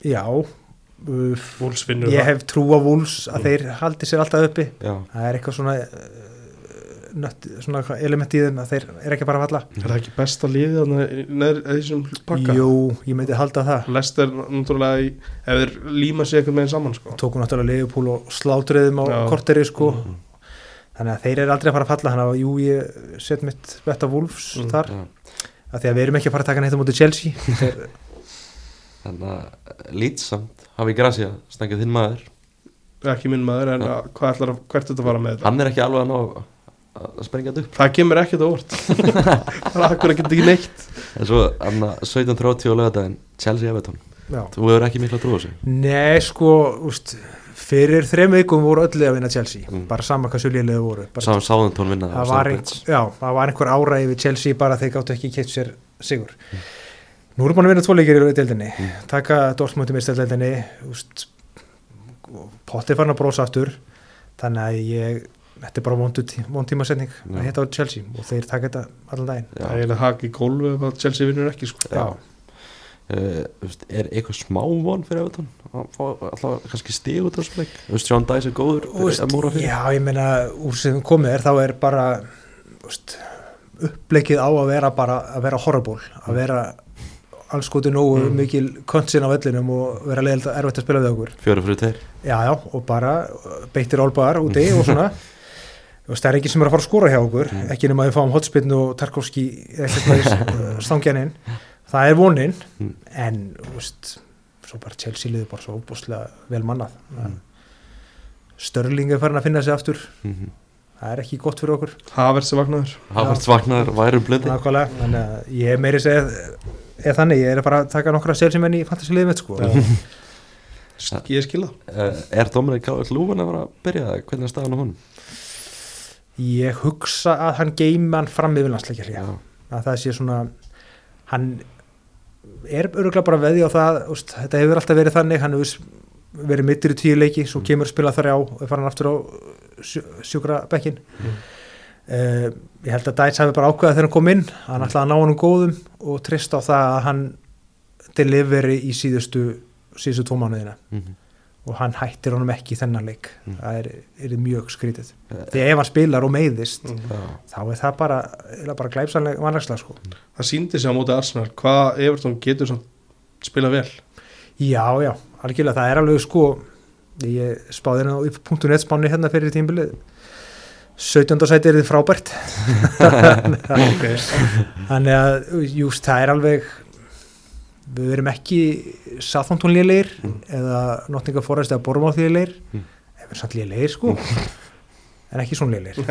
[SPEAKER 3] Já, uh,
[SPEAKER 2] Wolves vinnur
[SPEAKER 3] ég hef trú á Wolves að þeir haldi sér alltaf uppi.
[SPEAKER 1] Já,
[SPEAKER 3] það er eitthvað svona, uh, nött, svona element í þeim að þeir er ekki bara að falla.
[SPEAKER 2] Er það ekki besta liðið þarna í neðri í þessum pakka?
[SPEAKER 3] Jú, ég myndi halda það.
[SPEAKER 2] Lester náttúrulega í, ef þeir líma sig eitthvað með saman sko.
[SPEAKER 3] tóku náttúrulega Leifupúl og sláttriðum á korteri sko þannig að þeir eru aldrei að fara að falla. Þannig að jú, ég set mitt betta Wolves
[SPEAKER 2] Mm.
[SPEAKER 3] þar.
[SPEAKER 1] já.
[SPEAKER 3] að því að við erum ekki að fara að taka neitt á móti Chelsea.
[SPEAKER 1] Þannig að Leeds samt hafi Gracia, stangið þinn maður.
[SPEAKER 2] Ekki minn maður en að, hvað ætlar að, hvert þetta fara með þetta
[SPEAKER 1] Hann er ekki alveg að ná að sprengja þetta upp.
[SPEAKER 2] Það kemur ekkert á orð það er akkur ekkert ekki neitt.
[SPEAKER 1] En svo, hann 17.30 á lögadaginn Chelsea Everton,
[SPEAKER 3] já.
[SPEAKER 1] þú hefur ekki mikla trú á þessu?
[SPEAKER 3] Nei, sko, úst, fyrir þrem vikum voru öllu að vinna Chelsea.
[SPEAKER 1] Mm.
[SPEAKER 3] bara sama hvað sjöliðlega voru. Bara,
[SPEAKER 1] Sáðan Sáðantón vinna
[SPEAKER 3] það, var einhver, já, það var einhver ára yfir Chelsea bara þeir gáttu ekki keitt sér sigur. Nú erum búin að vinna tvo leikir í deildinni.
[SPEAKER 1] Mm.
[SPEAKER 3] taka Dortmund í meðstæðdeildinni úst, Potti farin að brosa aftur. Þannig að ég þetta er bara vond tímasetning að hitta á Chelsea og þeir taka þetta allan daginn.
[SPEAKER 2] Það er eiginlega hak í gólfu ef að Chelsea vinnur ekki sko.
[SPEAKER 1] Já. Veist, er eitthvað smá von fyrir Everton? Að fá alltaf kannski stig út á þessu leik? Þú veist, Sean Dice er góður að múra fyrir.
[SPEAKER 3] Já, ég meina, úr sem komið er þá er bara veist, uppleikið á að vera bara að vera horrible, að vera alls góti nógu
[SPEAKER 2] Mm.
[SPEAKER 3] mikil konsin á vellinum og vera leiðilegt að erfitt að spila við okkur.
[SPEAKER 1] Fjóru fyrir tveir.
[SPEAKER 3] Já, já, og bara beittir álbæðar úti og svona. Það er ekki sem er að fara að skora hjá okkur
[SPEAKER 1] Mm.
[SPEAKER 3] ekki nema að við fáum hotspinn og Tarkovski stangjaninn það er vonin
[SPEAKER 1] Mm.
[SPEAKER 3] en veist, svo bara Chelsea liður bara svo óbúslega vel mannað
[SPEAKER 1] Mm.
[SPEAKER 3] Störling er farin að finna sig aftur
[SPEAKER 1] mm -hmm.
[SPEAKER 3] það er ekki gott fyrir okkur
[SPEAKER 2] Havertz er vaknaður
[SPEAKER 1] Havertz vaknaður,
[SPEAKER 3] þannig að ég er meiri segið eða þannig, ég er að fara að taka nokkra selsimenn í fantasiliðið mitt sko
[SPEAKER 2] Já. ég skilða
[SPEAKER 1] uh, Er Dominik Lúvan að vera að byrja það? Hvernig er staðan á honum?
[SPEAKER 3] ég hugsa að hann geima hann fram yfir landsleikja
[SPEAKER 1] Já,
[SPEAKER 3] að það sé svona hann er öruglega bara veðja á það úst, þetta hefur alltaf verið þannig hann hefur verið mittur í tíu leiki svo kemur að spila þrjá og er farin aftur á sjú, sjúkra bekkin
[SPEAKER 2] Mm.
[SPEAKER 3] ég held að Dæts hafi bara ákveðað þegar hann kom inn hann ætlaði að ná hann góðum og trist á það að hann deliveri í síðustu síðustu tvo mánuðina
[SPEAKER 1] mm -hmm.
[SPEAKER 3] Og hann hættir honum ekki í þennan leik.
[SPEAKER 1] Mm.
[SPEAKER 3] það er, er mjög skrítið.
[SPEAKER 1] Eh,
[SPEAKER 3] því ef hann spilar og meiðist
[SPEAKER 2] Mm.
[SPEAKER 3] Þá er það bara, bara glæpsanlega vannagslega sko.
[SPEAKER 2] Það síndi sig á móti Arsenal. Hvað Everton getur samt spila vel?
[SPEAKER 3] Já, já, algjörlega, það er alveg sko ég spáði hérna á upp.net spáni hérna fyrir tímbilið 17. sæti er þið frábært.
[SPEAKER 2] Okay.
[SPEAKER 3] þannig að júst, það er alveg við verum ekki Southampton lélegir
[SPEAKER 1] Mm.
[SPEAKER 3] eða Nottingham Forest eða Bournemouth lélegir
[SPEAKER 1] Mm.
[SPEAKER 3] ef við samt lélegir sko en ekki svona lélegir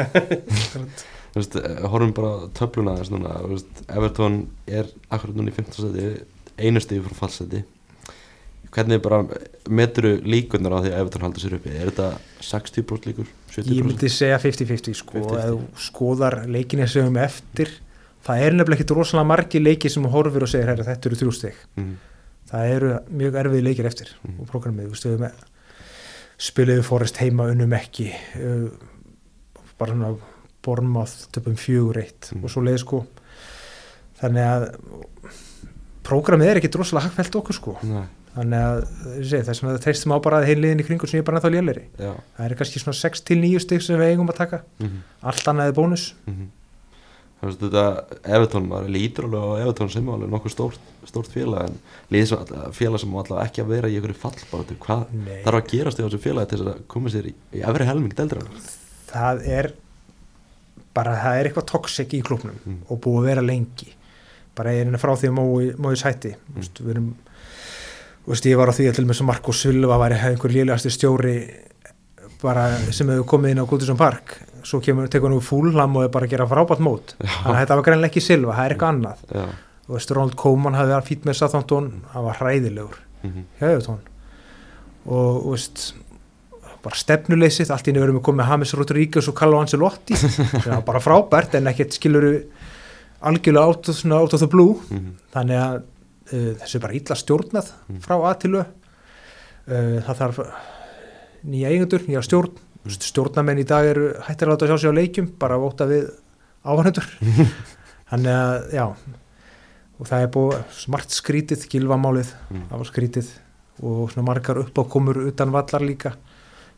[SPEAKER 1] Þú veist, eh, horfum bara töfluna þess núna þú veist, Everton er akkurat núna í 15. seti einu stíði frá fallseti hvernig bara meturu líkunar á því að Everton haldur sér uppi er þetta 60% líkur, 70%?
[SPEAKER 3] ég myndi segja 50-50 sko
[SPEAKER 1] 50-50.
[SPEAKER 3] ef þú skoðar leikinni sem við um eftir það er nefnilega ekki rosalega margi leiki sem þú horfir og segir herra þetta eru þrjú stygg
[SPEAKER 1] Mhm.
[SPEAKER 3] það eru mjög erfið leikir eftir
[SPEAKER 1] Mhm.
[SPEAKER 3] og programmið, við stöðum spiliðu Forrest heima unnum ekki uh, bara svona Bornmáð töpum fjögur eitt
[SPEAKER 1] Mhm.
[SPEAKER 3] og svo leið sko. Þannig að programmið er ekki droslega hagfælt okkur sko.
[SPEAKER 1] Nei,
[SPEAKER 3] þannig að ég segi, þess að það treystum á bara að heiliðin í kringu sem ég er bara léleri
[SPEAKER 1] já.
[SPEAKER 3] Það er kannski svona 6-9 stygg sem við eigum að taka.
[SPEAKER 1] Mm
[SPEAKER 3] allt annað er bónus
[SPEAKER 1] Þú veist, þetta Everton, maður lítur alveg á Everton sem alveg nokkuð stórt, stórt félag en félag sem allavega ekki að vera í einhverju fallbáratu, hvað
[SPEAKER 3] Nei.
[SPEAKER 1] þarf að gerast í þessu félagi til þess að koma sér í, í efri helming deildra
[SPEAKER 3] það er bara það er eitthvað toxic í klubnum
[SPEAKER 1] Mm.
[SPEAKER 3] og búið að vera lengi bara ég er frá því að mói, mói sætti
[SPEAKER 1] Mm.
[SPEAKER 3] mm. við erum Þú veist, ég var á því að til með sem Marko Silva væri einhver lélegasti stjóri bara sem hefur komið inn á Goodison Park svo kemur, tekur hann úr fúllam og er bara að gera frábært mót. Þannig að þetta var greinlega ekki Silva, það er eitthvað annað.
[SPEAKER 1] Já,
[SPEAKER 3] Þú veist, Ronald Koeman hafði verið fýtt með Southampton hann var hræðilegur.
[SPEAKER 1] Mhm,
[SPEAKER 3] hjá Evertón og veist bara stefnuleysið, allt í einu verðum við komið James Rodríguez og Carlo Ancelotti. Það var bara frábært en ekkert skiluru algjörlega out of, out of the blue.
[SPEAKER 1] Mhm,
[SPEAKER 3] þannig að uh, þessu er bara illa stjórnað frá að til ö. Uh, það þarf nýja eigendur, nýja stjórn stjórnamenn í dag eru hættir að láta sjá sig á leikjum bara að vóta við áhænendur þannig að já og það er búið smart skrítið gilvamálið,
[SPEAKER 1] Mm.
[SPEAKER 3] það var skrítið. Og svona margar uppákomur utan vallar líka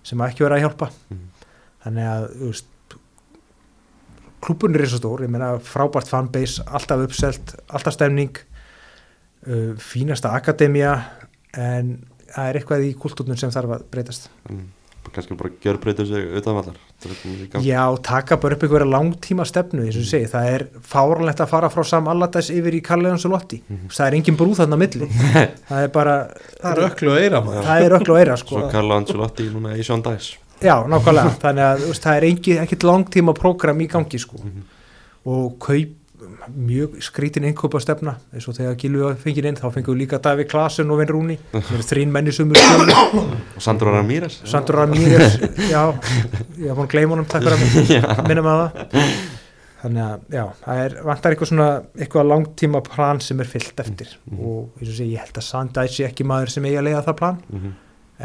[SPEAKER 3] sem ekki verið að hjálpa.
[SPEAKER 1] Mhm.
[SPEAKER 3] þannig að veist klúbunir er svo stór, ég meina frábært fanbase, alltaf uppselt alltaf stemning uh, fínasta akademía en það er eitthvað í kultúrnum sem þarf að breytast.
[SPEAKER 1] En kannski bara gjör breyta sig er í gang.
[SPEAKER 3] Já, taka bara upp einhverja langtíma stefnu eins og ég segi, það er fáránlegt að fara frá Sam Allardyce yfir í Carleons og Lotti það er engin brú þarna milli það er bara
[SPEAKER 2] Það er öklu og eira maður
[SPEAKER 3] það er öll og eira sko.
[SPEAKER 1] Svo Carlo Ancelotti núna í Sean Dice
[SPEAKER 3] Já, nákvæmlega, þannig að það er engi, ekkit langtíma prógram í gangi sko.
[SPEAKER 1] Mhm.
[SPEAKER 3] og kaup mjög skrítin innkaupa stefna eins og þegar Gilvi fengið inn þá fengið við líka Davík Klasen og Vin Rúni. Þrín menni sumu skjölu
[SPEAKER 1] og Sandro Ramírez
[SPEAKER 3] Sandro Ramírez, já. Ég haf búin að gleyma honum, takk fyrir að minna það. Þannig að já, það er, vantar eitthvað svona eitthvað langtíma plan sem er fyllt eftir. Og eins og segi, ég held að Sandæs sé ekki maður sem eigi að leiða það plan.
[SPEAKER 1] Mhm.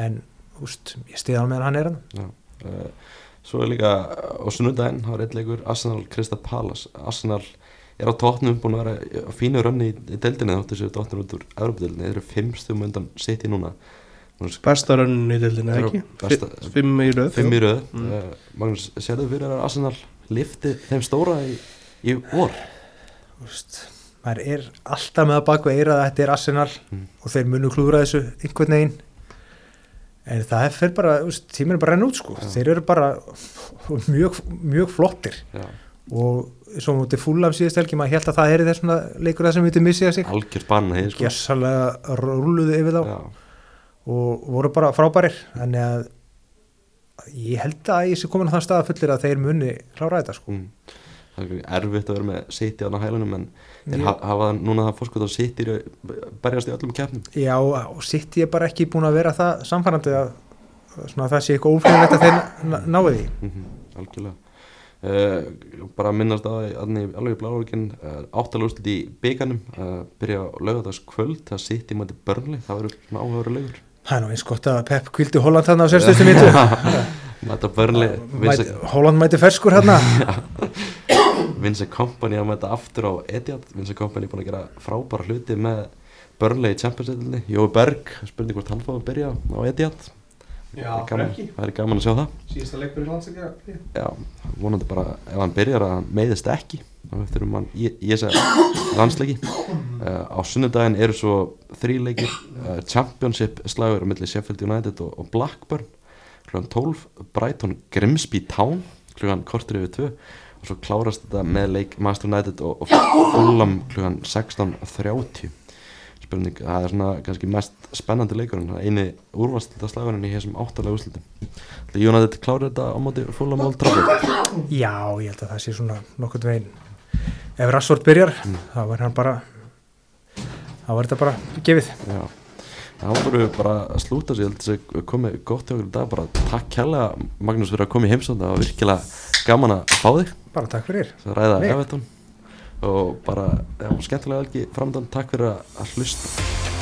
[SPEAKER 3] en, úst, ég stiða hann meðan hann er hann
[SPEAKER 1] Já, uh, svo er líka uh, á sunnudaginn, það var eitt leikur Arsenal Krista Palace, Arsenal er á tóknum búin að vera á fínu rönni í, deildinni þáttu séu tóknum út úr Európa-deildinni, þeir eru fimm stum undan sitt í núna
[SPEAKER 2] Besta rönnin í dildinu,
[SPEAKER 1] Já,
[SPEAKER 2] ekki?
[SPEAKER 1] besta-
[SPEAKER 2] Fi- Fimm í röð
[SPEAKER 1] fimm í röð.
[SPEAKER 2] Mm.
[SPEAKER 1] uh, Magnús, sérðu fyrir að Arsenal lifti þeim stóra í, í
[SPEAKER 3] úst, maður er alltaf með að baka eira að þetta er Arsenal
[SPEAKER 1] Mm.
[SPEAKER 3] og þeir munu klúra þessu einhvern veginn. En það er fyrir bara, tíminn er bara renn út sko, þeir eru bara mjög, mjög flottir.
[SPEAKER 1] Já,
[SPEAKER 3] og svo mútið fúllam síðast helgi maður held að það er þessuna leikur það sem við missið sig.
[SPEAKER 1] Algjör banna sko.
[SPEAKER 3] gessalega rúluðu yfir þá.
[SPEAKER 1] Já,
[SPEAKER 3] og voru bara frábærir. Þannig að ég held að ég sé komin á þann stað að fullir að þeir muni klára þetta sko.
[SPEAKER 1] Mm. það er erfitt að vera með sitt í aðna hælunum en þeir hafa núna það fórskot að sitt í berjast í öllum keppnum.
[SPEAKER 3] Já, og sitt ég bara ekki búin að vera það samfærandi að að það sé eitthvað óflýðilegt að þeir ná- náu því.
[SPEAKER 1] Mm algjörlega uh, bara að minnast aðni alveg í blálókin uh, áttalúslit í bygganum uh, byrja á lögadags kvöld það sitt í mæti börnli, það verður svona áhugaður leikur.
[SPEAKER 3] Það er nú eins gott að Pep kvildi Holland þarna á 60. mínu
[SPEAKER 1] mæta börnli
[SPEAKER 3] Mæti- Holland mæti ferskur hérna.
[SPEAKER 1] Vincent Kompany að mæta aftur á Etihad Vincent Kompany búin að gera frábæra hluti með börnli í Champions League Jói Berg, spurning hvort hann fóði að byrja á Etihad
[SPEAKER 2] Já,
[SPEAKER 1] er gaman, það er gaman að sjá það.
[SPEAKER 2] Síðasta leikur í landsleika
[SPEAKER 1] Já, vonandi bara ef hann byrjar að hann meiðist ekki þá eftir um hann í, þessa landsleiki. Uh, á sunnudaginn eru svo þríleikir uh, Championship slagur á milli Sheffield United og, og Blackburn. Klugan 12, Brighton Grimsby Town klugan kortur yfir 2 og svo klárast þetta með leik Master United og, og Fulham klugan 16.30 spurning, það er svona kannski mest spennandi leikurinn, er eini úrvastölda slagurinn í þessum áttalega úrslitum. Það United klára þetta á móti Fulham Old Trafford?
[SPEAKER 3] Já, ég held að það sé svona nokkurn veginn. Ef Rassvort byrjar þá var hann bara þá var þetta bara gefið.
[SPEAKER 1] Já, þá voru við bara að slúta sig, ég held að það komið gott hjá okkur í dag, bara takk kærlega Magnús fyrir að koma í heimsónd, það var virkilega gaman að fá þig,
[SPEAKER 3] bara takk fyrir.
[SPEAKER 1] Svo ræða og bara, já, skemmtilega velgi framdann, takk fyrir að hlusta